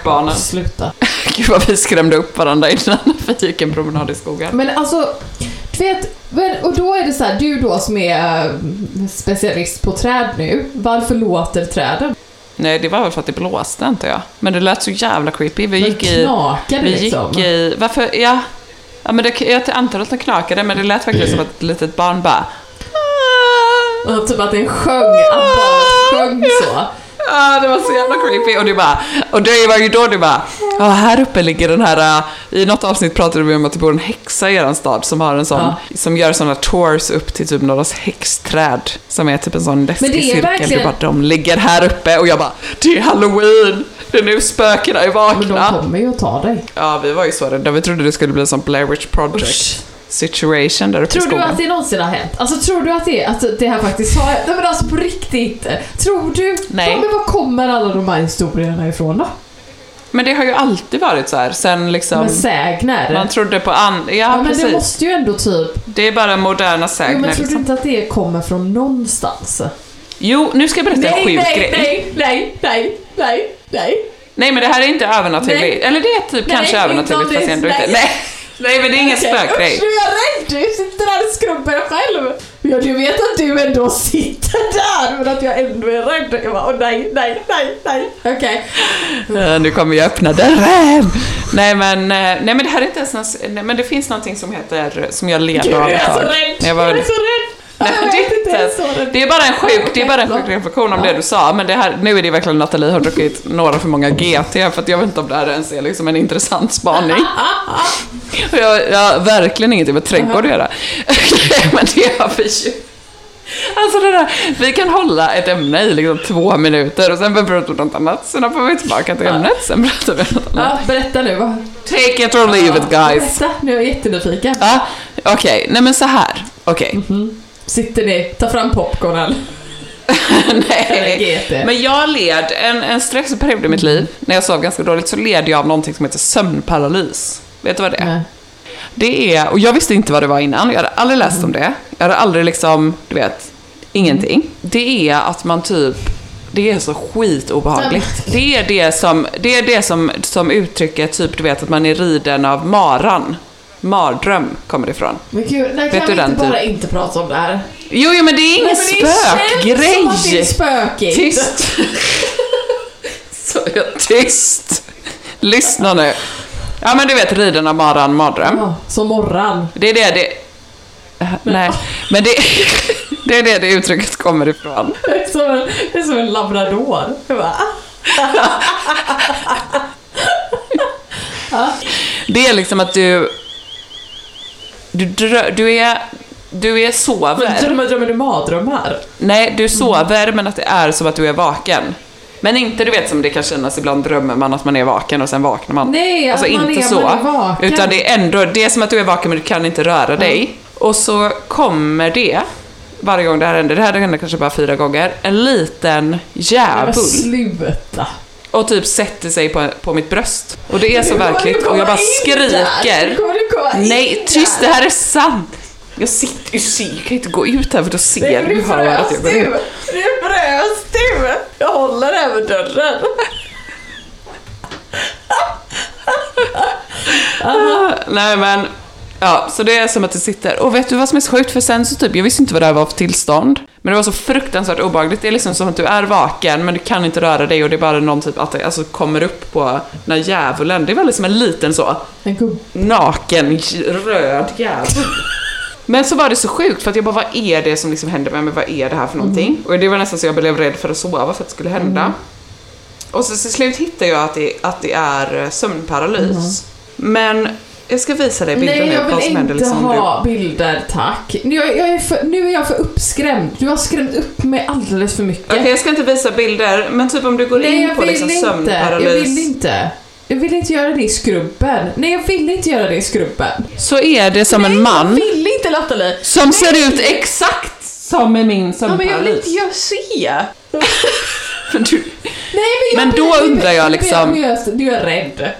[SPEAKER 2] spökbarnen.
[SPEAKER 3] Sluta. [laughs]
[SPEAKER 2] Gud vad vi skrämde upp varandra innan [laughs] vi gick en promenad i skogen.
[SPEAKER 3] Men alltså, du vet, och då är det så här, du då som är äh, specialist på träd nu, varför låter träden?
[SPEAKER 2] Nej, det var väl för att det blåste inte jag. Men det lät så jävla creepy. Vi gick i... Vi
[SPEAKER 3] liksom?
[SPEAKER 2] gick i... Varför? Ja. Ja men det, jag antar att det knakade, men det lät verkligen som att ett litet barn bara...
[SPEAKER 3] Och typ att den sjöng, att barnet sjöng så.
[SPEAKER 2] Ja, [laughs] det var så jävla creepy. Och det bara... Och det var ju då du bara... Ja, här uppe ligger den här... äh, I något avsnitt pratade vi om att det bor en häxa i er stad som har en sån...
[SPEAKER 3] Ja.
[SPEAKER 2] Som gör såna tours upp till typ någras häxträd. Som är typ en sån läskig cirkel.
[SPEAKER 3] verkligen-
[SPEAKER 2] Du bara, de ligger här uppe. Och jag bara, det är halloween! Det är nu spökena är
[SPEAKER 3] Men de
[SPEAKER 2] vakna.
[SPEAKER 3] kommer ju att ta dig.
[SPEAKER 2] Ja, vi var ju så rädda. Vi trodde det skulle bli en sån Blair Witch Project
[SPEAKER 3] Usch.
[SPEAKER 2] Situation där uppe i
[SPEAKER 3] Tror du
[SPEAKER 2] skogen.
[SPEAKER 3] att det någonsin har hänt? Alltså tror du att det, att det här faktiskt har Nej men alltså på riktigt. Tror du?
[SPEAKER 2] Nej.
[SPEAKER 3] Ja, men var kommer alla de här historierna ifrån då?
[SPEAKER 2] Men det har ju alltid varit så här sen liksom...
[SPEAKER 3] Men sägner?
[SPEAKER 2] Man trodde på an... Ja,
[SPEAKER 3] ja men
[SPEAKER 2] precis.
[SPEAKER 3] det måste ju ändå typ...
[SPEAKER 2] Det är bara moderna
[SPEAKER 3] Jo, men
[SPEAKER 2] sägner
[SPEAKER 3] tror du
[SPEAKER 2] liksom.
[SPEAKER 3] inte att det kommer från någonstans?
[SPEAKER 2] Jo, nu ska jag berätta en sjuk
[SPEAKER 3] nej,
[SPEAKER 2] grej.
[SPEAKER 3] nej, nej, nej, nej, nej.
[SPEAKER 2] Nej, men det här är inte övernaturligt.
[SPEAKER 3] Nej.
[SPEAKER 2] Eller det är typ
[SPEAKER 3] Nej,
[SPEAKER 2] kanske övernaturligt fast ändå inte.
[SPEAKER 3] nej.
[SPEAKER 2] Nej. Men det är ingen
[SPEAKER 3] Okej,
[SPEAKER 2] spökgrej.
[SPEAKER 3] Usch, nu är jag rädd! Du sitter där och skrubbar själv. Ja, du vet att du ändå sitter där, men att jag ändå är rädd. Jag bara, åh nej, nej, nej, nej. Okej.
[SPEAKER 2] Eh, Nu kommer jag öppna dörren. Nej men, eh, nej men det här är inte ens någon- nej, men det finns någonting som heter, som jag
[SPEAKER 3] Gud,
[SPEAKER 2] av
[SPEAKER 3] jag
[SPEAKER 2] ett
[SPEAKER 3] är så rädd.
[SPEAKER 2] Jag var
[SPEAKER 3] Jag är så rädd.
[SPEAKER 2] Nej, det,
[SPEAKER 3] inte, [laughs] är så rädd.
[SPEAKER 2] det är bara en sjuk, det är bara en sjuk reflektion om det du sa, men det här, nu är det verkligen Nathalie har druckit några för många GT, för att jag vet inte om det här ens är liksom en intressant spaning. [laughs] Jag, jag har verkligen ingenting med trädgård att göra. [laughs] men det har vi ju. Alltså det där, vi kan hålla ett ämne i liksom två minuter och sen börjar vi något annat, sen hoppar vi tillbaka till ämnet, sen pratar vi något annat.
[SPEAKER 3] Ja, berätta nu. Vad?
[SPEAKER 2] Take it or leave it guys.
[SPEAKER 3] Berätta, nu är jag jättenyfiken.
[SPEAKER 2] Ja, okej, nej men så här. Okej.
[SPEAKER 3] Sitter ni, ta fram popcornen. [laughs]
[SPEAKER 2] Nej. Men jag led en, en stressig period i mitt liv, när jag sov ganska dåligt, så led jag av någonting som heter sömnparalys. Vet du vad det är?
[SPEAKER 3] Nej.
[SPEAKER 2] Det är, och jag visste inte vad det var innan, jag hade aldrig läst om det. Jag hade aldrig liksom, du vet, ingenting. Det är att man typ, det är så skitobehagligt. Det är det som, det är det som, som uttrycker typ, du vet, att man är riden av maran. Mardröm kommer det ifrån.
[SPEAKER 3] Men gud, nej,
[SPEAKER 2] Vet
[SPEAKER 3] kan
[SPEAKER 2] du
[SPEAKER 3] vi
[SPEAKER 2] den
[SPEAKER 3] inte bara
[SPEAKER 2] typ?
[SPEAKER 3] inte prata om det här?
[SPEAKER 2] Jo, jo men det är ingen
[SPEAKER 3] men det
[SPEAKER 2] spökgrej!
[SPEAKER 3] känns som att det är spökigt.
[SPEAKER 2] Tyst! [laughs] Så jag tyst! Lyssna nu. Ja men du vet, riden av maran, mardröm.
[SPEAKER 3] Ja, som morran.
[SPEAKER 2] Det är det det... Äh, Nej, men det, [laughs] det är det det uttrycket kommer ifrån. [laughs]
[SPEAKER 3] Det är som en, det är som en labrador. Jag bara, ah.
[SPEAKER 2] Det är liksom att du... Du, drö, du är... Du är sover.
[SPEAKER 3] Drömmer, drömmer du mardrömmar?
[SPEAKER 2] Nej, du sover men att det är som att du är vaken. Men inte du vet som det kan kännas ibland drömmer man att man är vaken och sen vaknar man.
[SPEAKER 3] Nej,
[SPEAKER 2] Alltså
[SPEAKER 3] att man
[SPEAKER 2] inte
[SPEAKER 3] är,
[SPEAKER 2] så.
[SPEAKER 3] man är vaken.
[SPEAKER 2] Utan det är ändå, det är som att du är vaken men du kan inte röra dig. Och så kommer det, varje gång det här händer, det här händer kanske bara fyra gånger, en liten
[SPEAKER 3] Men
[SPEAKER 2] djävul.
[SPEAKER 3] sluta.
[SPEAKER 2] Och typ sätter sig på, på mitt bröst. Och det är så verkligt och jag bara skriker.
[SPEAKER 3] Komma in
[SPEAKER 2] Nej, tyst, det här är sant! Jag sitter ju ser, jag kan inte gå ut här för då ser du hör att jag går ut.
[SPEAKER 3] Nu frös du. Jag håller över dörren. [laughs]
[SPEAKER 2] Nej men, ja, så det är som att det sitter. Och vet du vad som är så sjukt? För sen så typ, jag visste inte vad det här var för tillstånd. Men det var så fruktansvärt obehagligt. Det är liksom som att du är vaken, men du kan inte röra dig och det är bara någon typ att det alltså, kommer upp på den här djävulen. Det är väldigt som en liten så,
[SPEAKER 3] En
[SPEAKER 2] naken, röd djävul. Men så var det så sjukt för att jag bara, vad är det som liksom händer med mig? Vad är det här för någonting? Och det var nästan så jag blev rädd för att sova för att det skulle hända. Och så till slut hittade jag att det, att det är sömnparalys. Men Jag ska visa dig bilder
[SPEAKER 3] Nej, jag vill
[SPEAKER 2] som
[SPEAKER 3] inte
[SPEAKER 2] liksom om
[SPEAKER 3] ha bilder, tack. Nu, jag, jag är för, nu är jag för uppskrämd. Du har skrämt upp mig alldeles för mycket.
[SPEAKER 2] Okej, jag ska inte visa bilder, men typ om du går
[SPEAKER 3] Nej,
[SPEAKER 2] in
[SPEAKER 3] jag
[SPEAKER 2] på
[SPEAKER 3] vill
[SPEAKER 2] liksom
[SPEAKER 3] inte. Jag
[SPEAKER 2] sömnparalys.
[SPEAKER 3] vill inte. Jag vill inte göra det i skrubben. Nej, jag vill inte göra det i skrubben.
[SPEAKER 2] Så är det som en
[SPEAKER 3] Jag
[SPEAKER 2] man
[SPEAKER 3] vill inte Nathalie.
[SPEAKER 2] som ser ut exakt som i min
[SPEAKER 3] Ja, men jag vill inte
[SPEAKER 2] sömnparalys.
[SPEAKER 3] jag se.
[SPEAKER 2] Men du,
[SPEAKER 3] Nej, men, jag
[SPEAKER 2] Men då undrar jag liksom-
[SPEAKER 3] Nu är jag, jag rädd.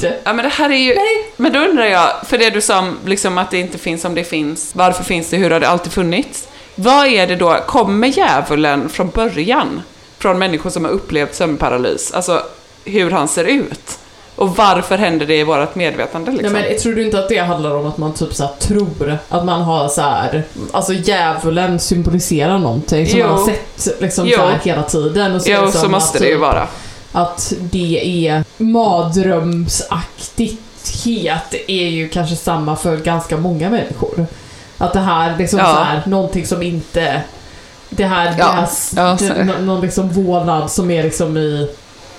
[SPEAKER 3] Rädd.
[SPEAKER 2] ja men det här är ju...
[SPEAKER 3] Nej.
[SPEAKER 2] Men då undrar jag, för det du sa liksom att det inte finns om det finns, varför finns det, hur har det alltid funnits? Vad är det då, kommer djävulen från början? Från människor som har upplevt sömnparalys? Alltså hur han ser ut? Och varför händer det i vårt medvetande liksom?
[SPEAKER 3] Nej, men tror du inte att det handlar om att man typ så tror att man har så här, alltså djävulen symboliserar någonting som
[SPEAKER 2] Jo.
[SPEAKER 3] man har sett liksom
[SPEAKER 2] Jo.
[SPEAKER 3] hela tiden. Och så
[SPEAKER 2] jo,
[SPEAKER 3] det som
[SPEAKER 2] så måste
[SPEAKER 3] att,
[SPEAKER 2] det ju
[SPEAKER 3] typ,
[SPEAKER 2] vara.
[SPEAKER 3] Att det är mardrömsaktighet är ju kanske samma för ganska många människor. Att det här liksom
[SPEAKER 2] Ja.
[SPEAKER 3] så här, någonting som inte det här, det
[SPEAKER 2] Ja.
[SPEAKER 3] här
[SPEAKER 2] Ja,
[SPEAKER 3] det, någon liksom vålnad som är liksom i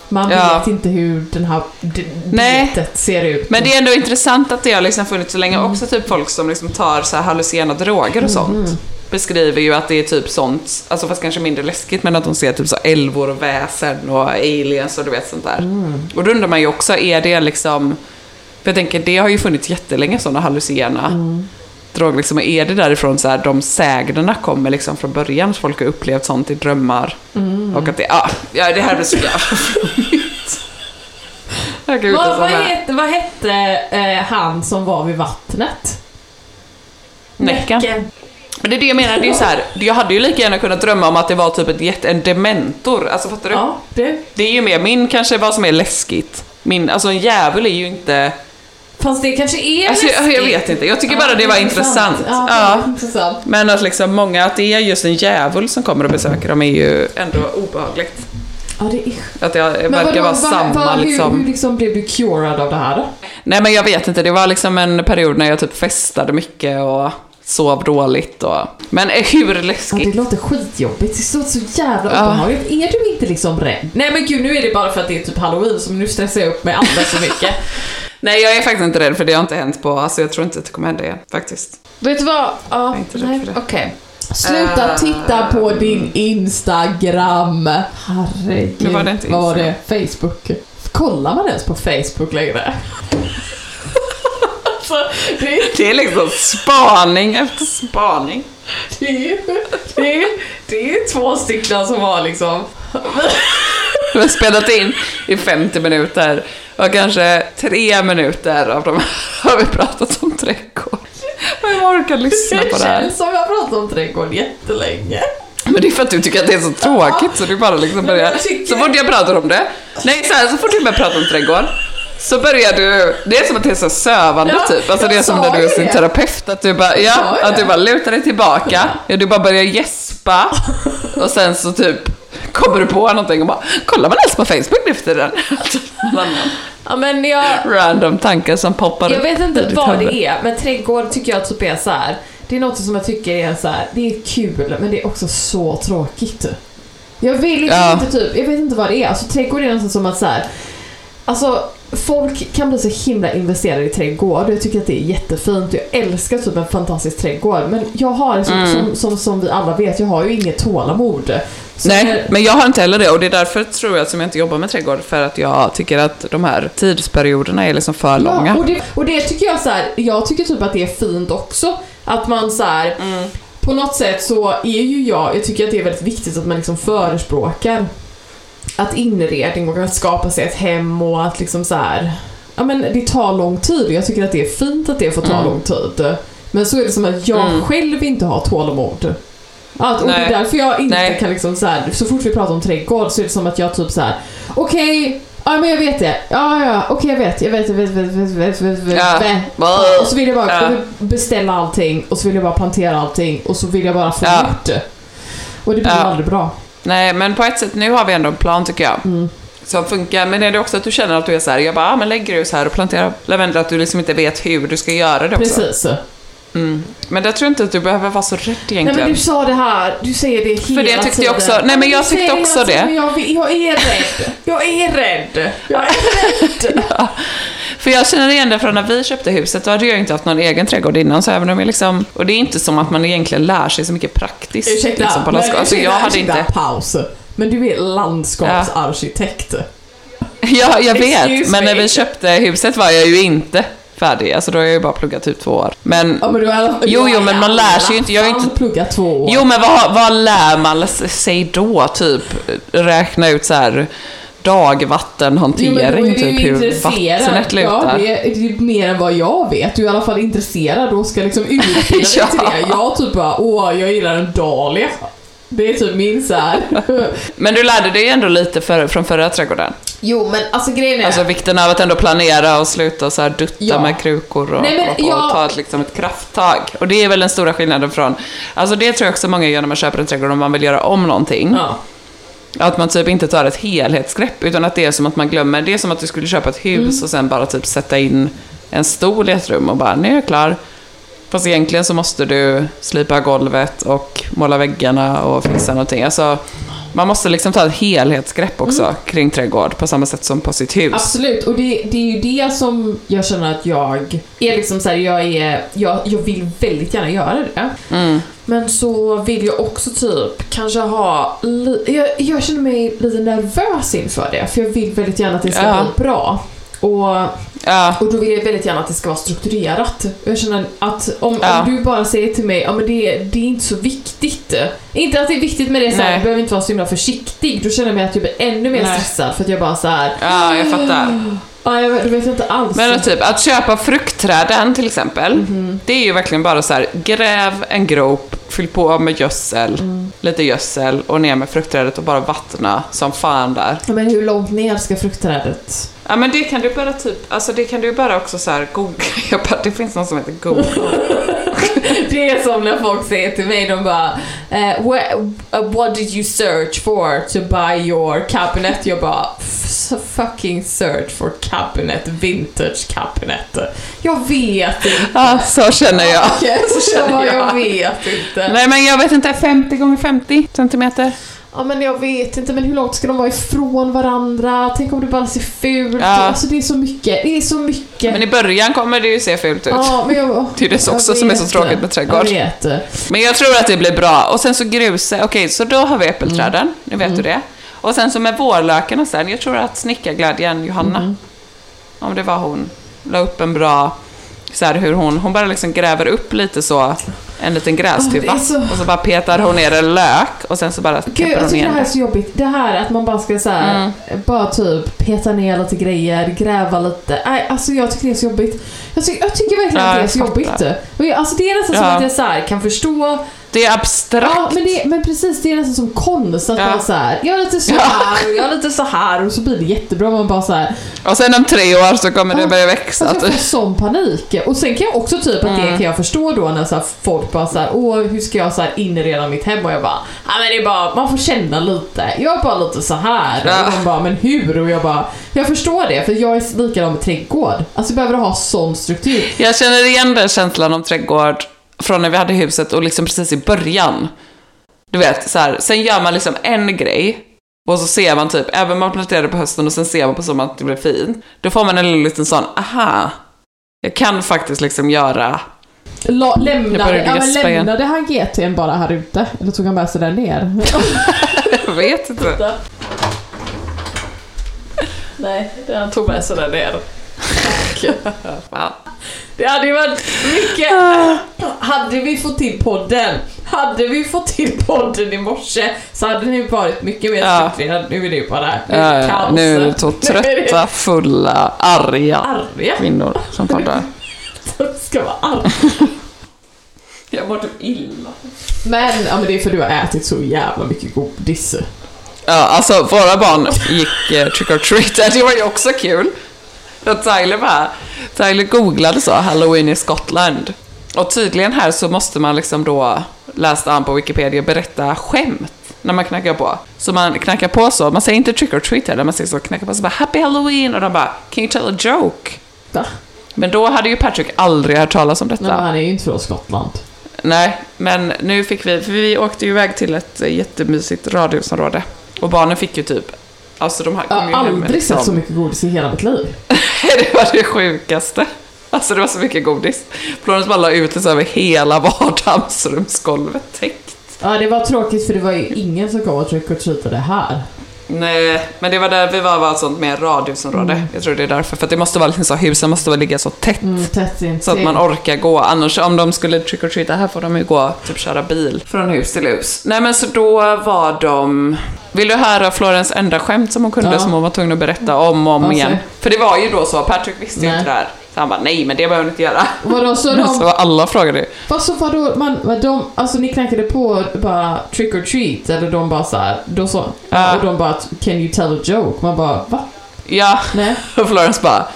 [SPEAKER 3] man
[SPEAKER 2] Ja.
[SPEAKER 3] vet inte hur den här d-
[SPEAKER 2] Nej.
[SPEAKER 3] betet ser ut.
[SPEAKER 2] Men det är ändå intressant att det har liksom funnits så länge. Också typ folk som liksom tar så här hallucinogena droger och sånt. Beskriver ju att det är typ sånt, alltså fast kanske mindre läskigt, men att de ser typ så älvor och väsen och aliens och du vet sånt där. Och då undrar man ju också, är det liksom, för jag tänker det har ju funnits jättelänge sådana hallucinogena droger liksom. Och Är det därifrån så här, de sägnerna kommer liksom från början, så folk har upplevt sånt i drömmar. Och att det, ja, ja det här blir så jävla kan
[SPEAKER 3] Vad, vad, hette, vad hette eh, han som var vid vattnet?
[SPEAKER 2] Näcken. Men det är det jag menar, det är så här, jag hade ju lika gärna kunnat drömma om att det var typ ett jätte, en dementor, alltså fattar du?
[SPEAKER 3] Ja, det.
[SPEAKER 2] Det är ju mer min kanske vad som är läskigt. Min, alltså en djävul är ju inte...
[SPEAKER 3] Fast det kanske är
[SPEAKER 2] Alltså, jag, jag
[SPEAKER 3] läskigt.
[SPEAKER 2] vet inte, jag tycker
[SPEAKER 3] Ja,
[SPEAKER 2] bara det var intressant.
[SPEAKER 3] Ja, det
[SPEAKER 2] Ja.
[SPEAKER 3] var intressant.
[SPEAKER 2] Men att liksom många, att det är just en djävul som kommer och besöker dem är ju ändå obehagligt.
[SPEAKER 3] Ja, det är...
[SPEAKER 2] Att det verkar
[SPEAKER 3] Men
[SPEAKER 2] vara samma
[SPEAKER 3] vad- hur,
[SPEAKER 2] liksom.
[SPEAKER 3] hur liksom blev du curad av det här då?
[SPEAKER 2] Nej men jag vet inte, det var liksom en period när jag typ festade mycket och sov dåligt och... Men eh, hur
[SPEAKER 3] Ja,
[SPEAKER 2] läskigt?
[SPEAKER 3] det låter skitjobbigt. Det låter så jävla
[SPEAKER 2] Ja.
[SPEAKER 3] obehagligt. Är du inte liksom rädd? Nej men gud, nu är det bara för att det är typ halloween, så nu stressar jag upp mig alldeles för mycket. [laughs]
[SPEAKER 2] Nej, jag är faktiskt inte rädd för det har inte hänt på, alltså jag tror inte att det kommer hända igen faktiskt.
[SPEAKER 3] Vet du vad? Ja,
[SPEAKER 2] är inte rädd
[SPEAKER 3] nej,
[SPEAKER 2] för det.
[SPEAKER 3] okej. Sluta
[SPEAKER 2] Eh.
[SPEAKER 3] titta på din Instagram. Herregud.
[SPEAKER 2] Nu var det inte
[SPEAKER 3] Vad var
[SPEAKER 2] Instagram.
[SPEAKER 3] det? Facebook. Kollar man ens på Facebook längre? Alltså, det är,
[SPEAKER 2] Det är liksom spaning efter spaning.
[SPEAKER 3] det, är, det, är, det är två stycken som har liksom...
[SPEAKER 2] Vi har spelat in i 50 minuter och kanske tre minuter av dem har vi pratat om trädgård. Jag orkar lyssna på det
[SPEAKER 3] Det
[SPEAKER 2] här.
[SPEAKER 3] känns som jag har pratat om trädgård jättelänge.
[SPEAKER 2] Men det är för att du tycker att det är så tråkigt så du bara liksom börjar...
[SPEAKER 3] jag tycker-
[SPEAKER 2] Så fort jag pratar om det, nej så, här, så fort du börjar prata om trädgård så börjar du, det är som att det är så sövande
[SPEAKER 3] Ja,
[SPEAKER 2] typ. Alltså det är som när du är sin terapeut, att du bara, ja, att du bara lutar dig tillbaka, ja, du bara börjar gäspa och sen så typ kommer du på någonting och bara, kollar man ens på Facebook nu för tiden? [laughs]
[SPEAKER 3] Ja men jag...
[SPEAKER 2] Random tankar som poppar
[SPEAKER 3] Jag vet inte vad
[SPEAKER 2] huvud.
[SPEAKER 3] det är, men trädgård tycker jag typ är så här. Det är något som jag tycker är så här. det är kul, men det är också så tråkigt. Jag vill liksom
[SPEAKER 2] Ja.
[SPEAKER 3] inte typ, jag vet inte vad det är. Alltså trädgård är nästan som att så här. Alltså, folk kan bli så himla investerade i trädgård. Jag tycker att det är jättefint. Jag älskar typ en fantastisk trädgård. Men jag har, som,
[SPEAKER 2] Mm.
[SPEAKER 3] som, som, som vi alla vet, jag har ju inget tålamod. Så
[SPEAKER 2] Nej,
[SPEAKER 3] när-
[SPEAKER 2] men jag har inte heller det och det är därför tror jag som jag inte jobbar med trädgård för att jag tycker att de här tidsperioderna är liksom för långa.
[SPEAKER 3] Ja, och det, och det tycker jag så här, jag tycker typ att det är fint också. Att man så här,
[SPEAKER 2] Mm.
[SPEAKER 3] på något sätt så är ju jag, jag tycker att det är väldigt viktigt att man liksom förespråkar att inredning och att skapa sig ett hem och att liksom så här, ja men det tar lång tid och jag tycker att det är fint att det får ta
[SPEAKER 2] Mm.
[SPEAKER 3] lång tid. Men så är det som att jag
[SPEAKER 2] Mm.
[SPEAKER 3] själv inte har tålamod. Att, och det
[SPEAKER 2] Nej.
[SPEAKER 3] är därför jag inte
[SPEAKER 2] Nej.
[SPEAKER 3] kan liksom så här, så fort vi pratar om trädgård så är det som att jag typ så här: okej, ja men jag vet det, ja ja, okej jag vet, jag vet, jag vet, vet, vet, vet, vet, vet,
[SPEAKER 2] Ja.
[SPEAKER 3] vet.
[SPEAKER 2] Bäh.
[SPEAKER 3] Och så vill jag bara
[SPEAKER 2] Ja.
[SPEAKER 3] beställa allting och så vill jag bara plantera allting och så vill jag bara få
[SPEAKER 2] Ja.
[SPEAKER 3] gjort det. Och det blir
[SPEAKER 2] Ja.
[SPEAKER 3] aldrig bra.
[SPEAKER 2] Nej, men på ett sätt, nu har vi ändå en plan tycker jag.
[SPEAKER 3] Mm.
[SPEAKER 2] Som funkar, men är det också att du känner att du är så här, jag bara, ah, men lägg grus här och plantera lavendel, att du liksom inte vet hur du ska göra det också.
[SPEAKER 3] Precis.
[SPEAKER 2] Mm. Men jag tror inte att du behöver vara så rädd
[SPEAKER 3] Nej
[SPEAKER 2] egentligen.
[SPEAKER 3] men du sa det här, du säger det hela
[SPEAKER 2] För det tyckte jag
[SPEAKER 3] tiden.
[SPEAKER 2] också. Nej, men
[SPEAKER 3] Ja,
[SPEAKER 2] jag tyckte också
[SPEAKER 3] tiden,
[SPEAKER 2] det.
[SPEAKER 3] Men jag, jag är rädd. Jag är rädd. Jag är rädd. [laughs]
[SPEAKER 2] För jag känner igen det från när vi köpte huset, då hade jag inte haft någon egen trädgård innan, så även om jag liksom... Och det är inte som att man egentligen lär sig så mycket praktiskt.
[SPEAKER 3] Ursäkta,
[SPEAKER 2] liksom, på
[SPEAKER 3] men
[SPEAKER 2] landskap. Alltså, jag
[SPEAKER 3] ursäkta,
[SPEAKER 2] hade
[SPEAKER 3] ursäkta,
[SPEAKER 2] inte...
[SPEAKER 3] paus. Men du är landskapsarkitekt.
[SPEAKER 2] Ja, jag vet.
[SPEAKER 3] Excuse
[SPEAKER 2] Men när vi köpte huset var jag ju inte färdig. Alltså då har jag ju bara pluggat typ två år. Men...
[SPEAKER 3] Ja, men du har,
[SPEAKER 2] Jo, jo, men man lär sig ju inte. Jag ju
[SPEAKER 3] fall
[SPEAKER 2] inte-
[SPEAKER 3] pluggat två år.
[SPEAKER 2] Jo, men vad, vad lär man sig då? Typ räkna ut så här dagvattenhantering,
[SPEAKER 3] Jo, är
[SPEAKER 2] typ
[SPEAKER 3] ju
[SPEAKER 2] hur vattnet lutar.
[SPEAKER 3] Ja, det är, det är mer än vad jag vet. Du är i alla fall intresserad och ska liksom utbilda dig [laughs]
[SPEAKER 2] Ja.
[SPEAKER 3] till det. Jag typ bara, åh, jag gillar en dahlia. Det är typ min så här. [laughs]
[SPEAKER 2] Men du lärde dig ändå lite för, från förra trädgården.
[SPEAKER 3] Jo, men alltså grejen är...
[SPEAKER 2] Alltså vikten av att ändå planera och sluta så här dutta
[SPEAKER 3] Ja.
[SPEAKER 2] med krukor och,
[SPEAKER 3] Nej, men
[SPEAKER 2] och, och
[SPEAKER 3] jag-
[SPEAKER 2] ta ett, liksom ett krafttag. Och det är väl den stora skillnaden från... Alltså det tror jag också många gör när man köper en trädgård om man vill göra om någonting.
[SPEAKER 3] Ja.
[SPEAKER 2] Att man typ inte tar ett helhetsgrepp, utan att det är som att man glömmer. Det är som att du skulle köpa ett hus
[SPEAKER 3] Mm.
[SPEAKER 2] och sen bara typ sätta in en stol i ett rum och bara, nu är jag klar. Fast egentligen så måste du slipa golvet och måla väggarna och fixa någonting. Alltså, man måste liksom ta ett helhetsgrepp också
[SPEAKER 3] Mm.
[SPEAKER 2] kring trädgård på samma sätt som på sitt hus.
[SPEAKER 3] Absolut, och det, det är ju det som jag känner att jag är liksom såhär, jag är, jag, jag vill väldigt gärna göra det.
[SPEAKER 2] Mm.
[SPEAKER 3] Men så vill jag också typ kanske ha, jag, jag känner mig lite nervös inför det, för jag vill väldigt gärna att det ska
[SPEAKER 2] Ja.
[SPEAKER 3] bli bra. Och,
[SPEAKER 2] Ja,
[SPEAKER 3] och då vill jag väldigt gärna att det ska vara strukturerat. Jag känner att om,
[SPEAKER 2] Ja.
[SPEAKER 3] om du bara säger till mig, ja men det, det är inte så viktigt. Inte att det är viktigt med det såhär,
[SPEAKER 2] Nej.
[SPEAKER 3] du behöver inte vara så himla försiktig. Då känner jag mig att jag blir ännu mer
[SPEAKER 2] Nej.
[SPEAKER 3] stressad för att jag bara så här.
[SPEAKER 2] ja, jag fattar.
[SPEAKER 3] Ja, jag vet, inte alls.
[SPEAKER 2] Men typ att köpa fruktträden till exempel,
[SPEAKER 3] Mhm.
[SPEAKER 2] det är ju verkligen bara så här, gräv en grop, fyll på med gödsel,
[SPEAKER 3] Mm.
[SPEAKER 2] lite gödsel och ner med fruktträdet och bara vattna som fan där.
[SPEAKER 3] Men hur långt ner ska fruktträdet?
[SPEAKER 2] Ja men det kan du bara typ, alltså det kan du bara också så här googla, [laughs] jag bara, det finns någon som heter Google. [laughs]
[SPEAKER 3] Det är som när folk säger till mig, de bara eh, where, uh, What did you search for to buy your cabinet? Jag bara "F- fucking search for cabinet, vintage cabinet. Jag vet inte.
[SPEAKER 2] Ja, så känner jag.
[SPEAKER 3] Okej,
[SPEAKER 2] Så känner [laughs]
[SPEAKER 3] jag
[SPEAKER 2] jag.
[SPEAKER 3] vet inte.
[SPEAKER 2] Nej men jag vet inte, 50 gånger 50 centimeter.
[SPEAKER 3] Ja men jag vet inte, men hur långt ska de vara ifrån varandra? Tänk om det bara ser fult
[SPEAKER 2] Ja.
[SPEAKER 3] Alltså det är så mycket, det är så mycket.
[SPEAKER 2] Men i början kommer det ju se fult ut.
[SPEAKER 3] Ja, men jag, [laughs]
[SPEAKER 2] Det är det
[SPEAKER 3] jag
[SPEAKER 2] också som är så tråkigt
[SPEAKER 3] det.
[SPEAKER 2] med trädgård.
[SPEAKER 3] Jag vet det.
[SPEAKER 2] Men jag tror att det blir bra. Och sen så gruse, okej så då har vi äppelträden, nu vet du det. Och sen så med vårlöken och sen, jag tror att snickarglädjen Johanna, om det var hon, la upp en bra, så här hur hon, hon bara liksom gräver upp lite så, en liten grästuva.
[SPEAKER 3] Är så-
[SPEAKER 2] Och så bara petar hon ner en lök och sen så bara
[SPEAKER 3] Gud, jag tycker det här är så jobbigt. Det här att man bara ska så här,
[SPEAKER 2] Mm.
[SPEAKER 3] bara typ peta ner lite grejer, gräva lite. Nej, alltså jag tycker det är så jobbigt. Jag, tycker- jag tycker verkligen
[SPEAKER 2] Ja,
[SPEAKER 3] att det är så jobbigt. Och jag, alltså det är nästan som
[SPEAKER 2] Ja.
[SPEAKER 3] att jag så här, kan förstå
[SPEAKER 2] Det är abstrakt.
[SPEAKER 3] Ja, men, det, men precis, det är nästan som konst att
[SPEAKER 2] Ja.
[SPEAKER 3] bara så här, jag är lite så här och jag är lite så här och så blir det jättebra. Man bara så här,
[SPEAKER 2] Och sen om tre år så kommer det
[SPEAKER 3] Ja,
[SPEAKER 2] börja växa.
[SPEAKER 3] alltså jag
[SPEAKER 2] Att,
[SPEAKER 3] får sån panik. Och sen kan jag också typ att det kan jag förstå då när så folk bara så här, åh hur ska jag så här inreda mitt hem? Och jag bara, ja men det är bara, man får känna lite. Jag är bara lite så här.
[SPEAKER 2] Ja.
[SPEAKER 3] Och de bara, men hur? Och jag bara, jag förstår det för jag är likadan med trädgård. Alltså jag behöver ha sån struktur.
[SPEAKER 2] jag känner igen den känslan om trädgård från när vi hade huset och liksom precis i början. Du vet, så här, sen gör man liksom en grej och så ser man typ, även om man planterar det på hösten och sen ser man på sommaren att det blir fint. Då får man en liten sån, aha, jag kan faktiskt liksom göra
[SPEAKER 3] La, lämna,
[SPEAKER 2] Jag började
[SPEAKER 3] ja, men lämnade han GT'n bara här ute? Eller tog han med sig den ner? [laughs]
[SPEAKER 2] Jag vet inte.
[SPEAKER 3] Nej, det han tog med sig den ner. [laughs] Det hade ju varit mycket... Hade vi fått till podden, hade vi fått till podden i morse så hade ni varit mycket mer
[SPEAKER 2] Ja.
[SPEAKER 3] strukturerad. Nu är det ju bara kaos.
[SPEAKER 2] nu är det så [laughs]
[SPEAKER 3] Nu är det
[SPEAKER 2] trötta, fulla, arga
[SPEAKER 3] Arga.
[SPEAKER 2] kvinnor som poddar.
[SPEAKER 3] Det ska vara arg.
[SPEAKER 2] Jag mår typ illa.
[SPEAKER 3] Men, ja, men det är för att du har ätit så jävla mycket godis.
[SPEAKER 2] Ja, alltså våra barn gick eh, trick or treat, [laughs] det var ju också kul. Och Tyler bara, Tyler googlade så, Halloween i Skottland. Och tydligen här så måste man liksom då, läste han på Wikipedia, berätta skämt när man knackar på. Så man knackar på så, man säger inte trick or treat heller, man säger så, knackar på så bara Happy Halloween och de bara Can you tell a joke?
[SPEAKER 3] Va?
[SPEAKER 2] Men då hade ju Patrick aldrig hört talas om detta.
[SPEAKER 3] Men han är ju inte från Skottland.
[SPEAKER 2] Nej, men nu fick vi, för vi åkte ju iväg till ett jättemysigt radhusområde. Och barnen fick ju typ Alltså de här
[SPEAKER 3] Jag
[SPEAKER 2] kom ju
[SPEAKER 3] har
[SPEAKER 2] hem
[SPEAKER 3] aldrig
[SPEAKER 2] liksom.
[SPEAKER 3] sett så mycket godis i hela mitt liv. [laughs]
[SPEAKER 2] det var det sjukaste. Alltså det var så mycket godis. Florence bara la ut det så över hela [laughs] vardagsrumsgolvet täckt.
[SPEAKER 3] Ja, det var tråkigt för det var ju ingen som kom och trick or treatade här.
[SPEAKER 2] Nej, men det var där vi var, var ett sånt mer radhusområde. Jag tror det är därför. För att det måste vara liksom så, husen måste vara ligga så tätt.
[SPEAKER 3] Mm, tätt.
[SPEAKER 2] Så att man orkar gå. Annars om de skulle trick or treata här får de ju gå, typ köra bil från hus till hus. Nej men så då var de... Vill du höra Florens enda skämt som hon kunde
[SPEAKER 3] Ja.
[SPEAKER 2] som hon var tvungen att berätta om och om
[SPEAKER 3] Ja,
[SPEAKER 2] igen? För det var ju då så, Patrick visste ju inte det här. Så han bara, nej men det behöver du inte göra.
[SPEAKER 3] Vadå, så [laughs]
[SPEAKER 2] så
[SPEAKER 3] de...
[SPEAKER 2] var alla frågade ju.
[SPEAKER 3] Vad så vadå, man, vad de, alltså ni knackade på bara trick or treat eller de bara så här, då så,
[SPEAKER 2] Ja.
[SPEAKER 3] och de bara can you tell a joke? Man bara va?
[SPEAKER 2] Ja,
[SPEAKER 3] Nej, [laughs]
[SPEAKER 2] och Florence bara,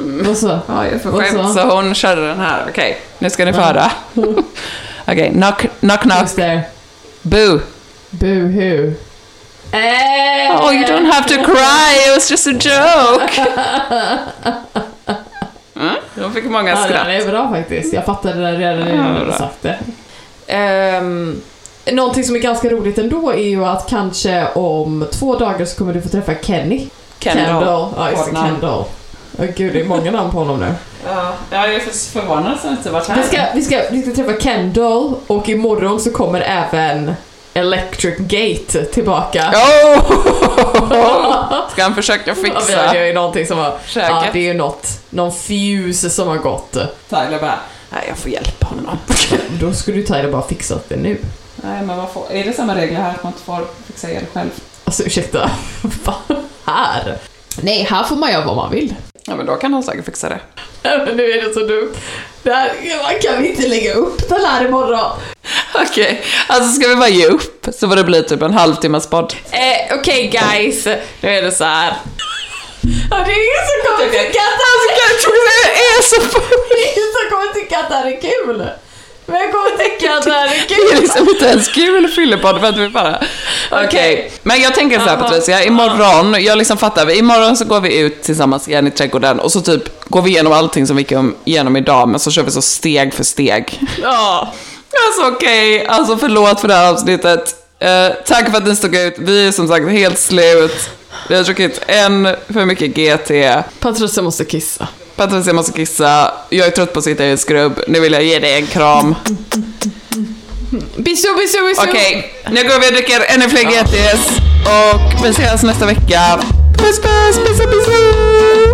[SPEAKER 3] vad så?
[SPEAKER 2] Ja, jag får
[SPEAKER 3] Och
[SPEAKER 2] skämt.
[SPEAKER 3] så?
[SPEAKER 2] Så hon körde den här. Okej, nu ska ni få höra. [laughs] Okej, knock, knock, knock.
[SPEAKER 3] Just there.
[SPEAKER 2] Boo.
[SPEAKER 3] Boo-hoo. Eh.
[SPEAKER 2] Oh, you don't have to cry, it was just a joke. De fick många
[SPEAKER 3] Ja,
[SPEAKER 2] skratt.
[SPEAKER 3] det är bra faktiskt. Jag fattade det redan innan
[SPEAKER 2] Ja,
[SPEAKER 3] du sagt det. Um, någonting som är ganska roligt ändå är ju att kanske om två dagar så kommer du få träffa Kenny.
[SPEAKER 2] Kendall.
[SPEAKER 3] Ja, just. Kendall. Åh gud, det är många namn på honom nu.
[SPEAKER 2] Ja, jag är för förvånad att han inte varit här.
[SPEAKER 3] Vi ska, vi, ska, vi ska träffa Kendall och imorgon så kommer även Electric Gate tillbaka.
[SPEAKER 2] Oh! [laughs] Ska han försöka
[SPEAKER 3] Ja,
[SPEAKER 2] fixa
[SPEAKER 3] det är ju någonting som har... Ja, det är ju något, någon fuse som har gått.
[SPEAKER 2] Tyler bara, nej jag får hjälpa honom. [laughs]
[SPEAKER 3] Då skulle ju Tyler bara fixat det nu.
[SPEAKER 2] nej men vad får, är det samma regler här att man inte får fixa el själv?
[SPEAKER 3] Alltså ursäkta, [laughs] här? Nej, här får man göra vad man vill.
[SPEAKER 2] Ja men då kan han säkert fixa det.
[SPEAKER 3] Men nu är det så dumt. Det här, man kan vi inte lägga upp den här imorgon?
[SPEAKER 2] Okej, alltså ska vi bara ge upp så får det bli typ en halvtimmas podd.
[SPEAKER 3] Eh, Okej guys, nu är det så här. Ja, det är ingen som kommer tycka att det
[SPEAKER 2] Alltså,
[SPEAKER 3] här
[SPEAKER 2] är så
[SPEAKER 3] Det är ingen som kommer tycka att det här är kul. Men jag kommer tycka att det här är [laughs]
[SPEAKER 2] Det är
[SPEAKER 3] kul.
[SPEAKER 2] liksom inte ens kul fyllepodd för att vi bara... Okej, men jag tänker så här
[SPEAKER 3] Aha.
[SPEAKER 2] Patricia, imorgon, jag liksom fattar, imorgon så går vi ut tillsammans igen i trädgården och så typ går vi igenom allting som vi gick igenom idag, men så kör vi så steg för steg.
[SPEAKER 3] Ja. [laughs]
[SPEAKER 2] Alltså okej, alltså förlåt för det här avsnittet. Eh, tack för att ni stod ut, vi är som sagt helt slut. Vi har druckit en för mycket GT.
[SPEAKER 3] Patricia måste kissa.
[SPEAKER 2] Patricia måste kissa, jag är trött på att sitta i en skrubb, nu vill jag ge dig en kram.
[SPEAKER 3] Bisou, bisou, bisou.
[SPEAKER 2] Okej, nu går vi och dricker ännu fler GTs och vi ses nästa vecka. Puss puss, puss puss!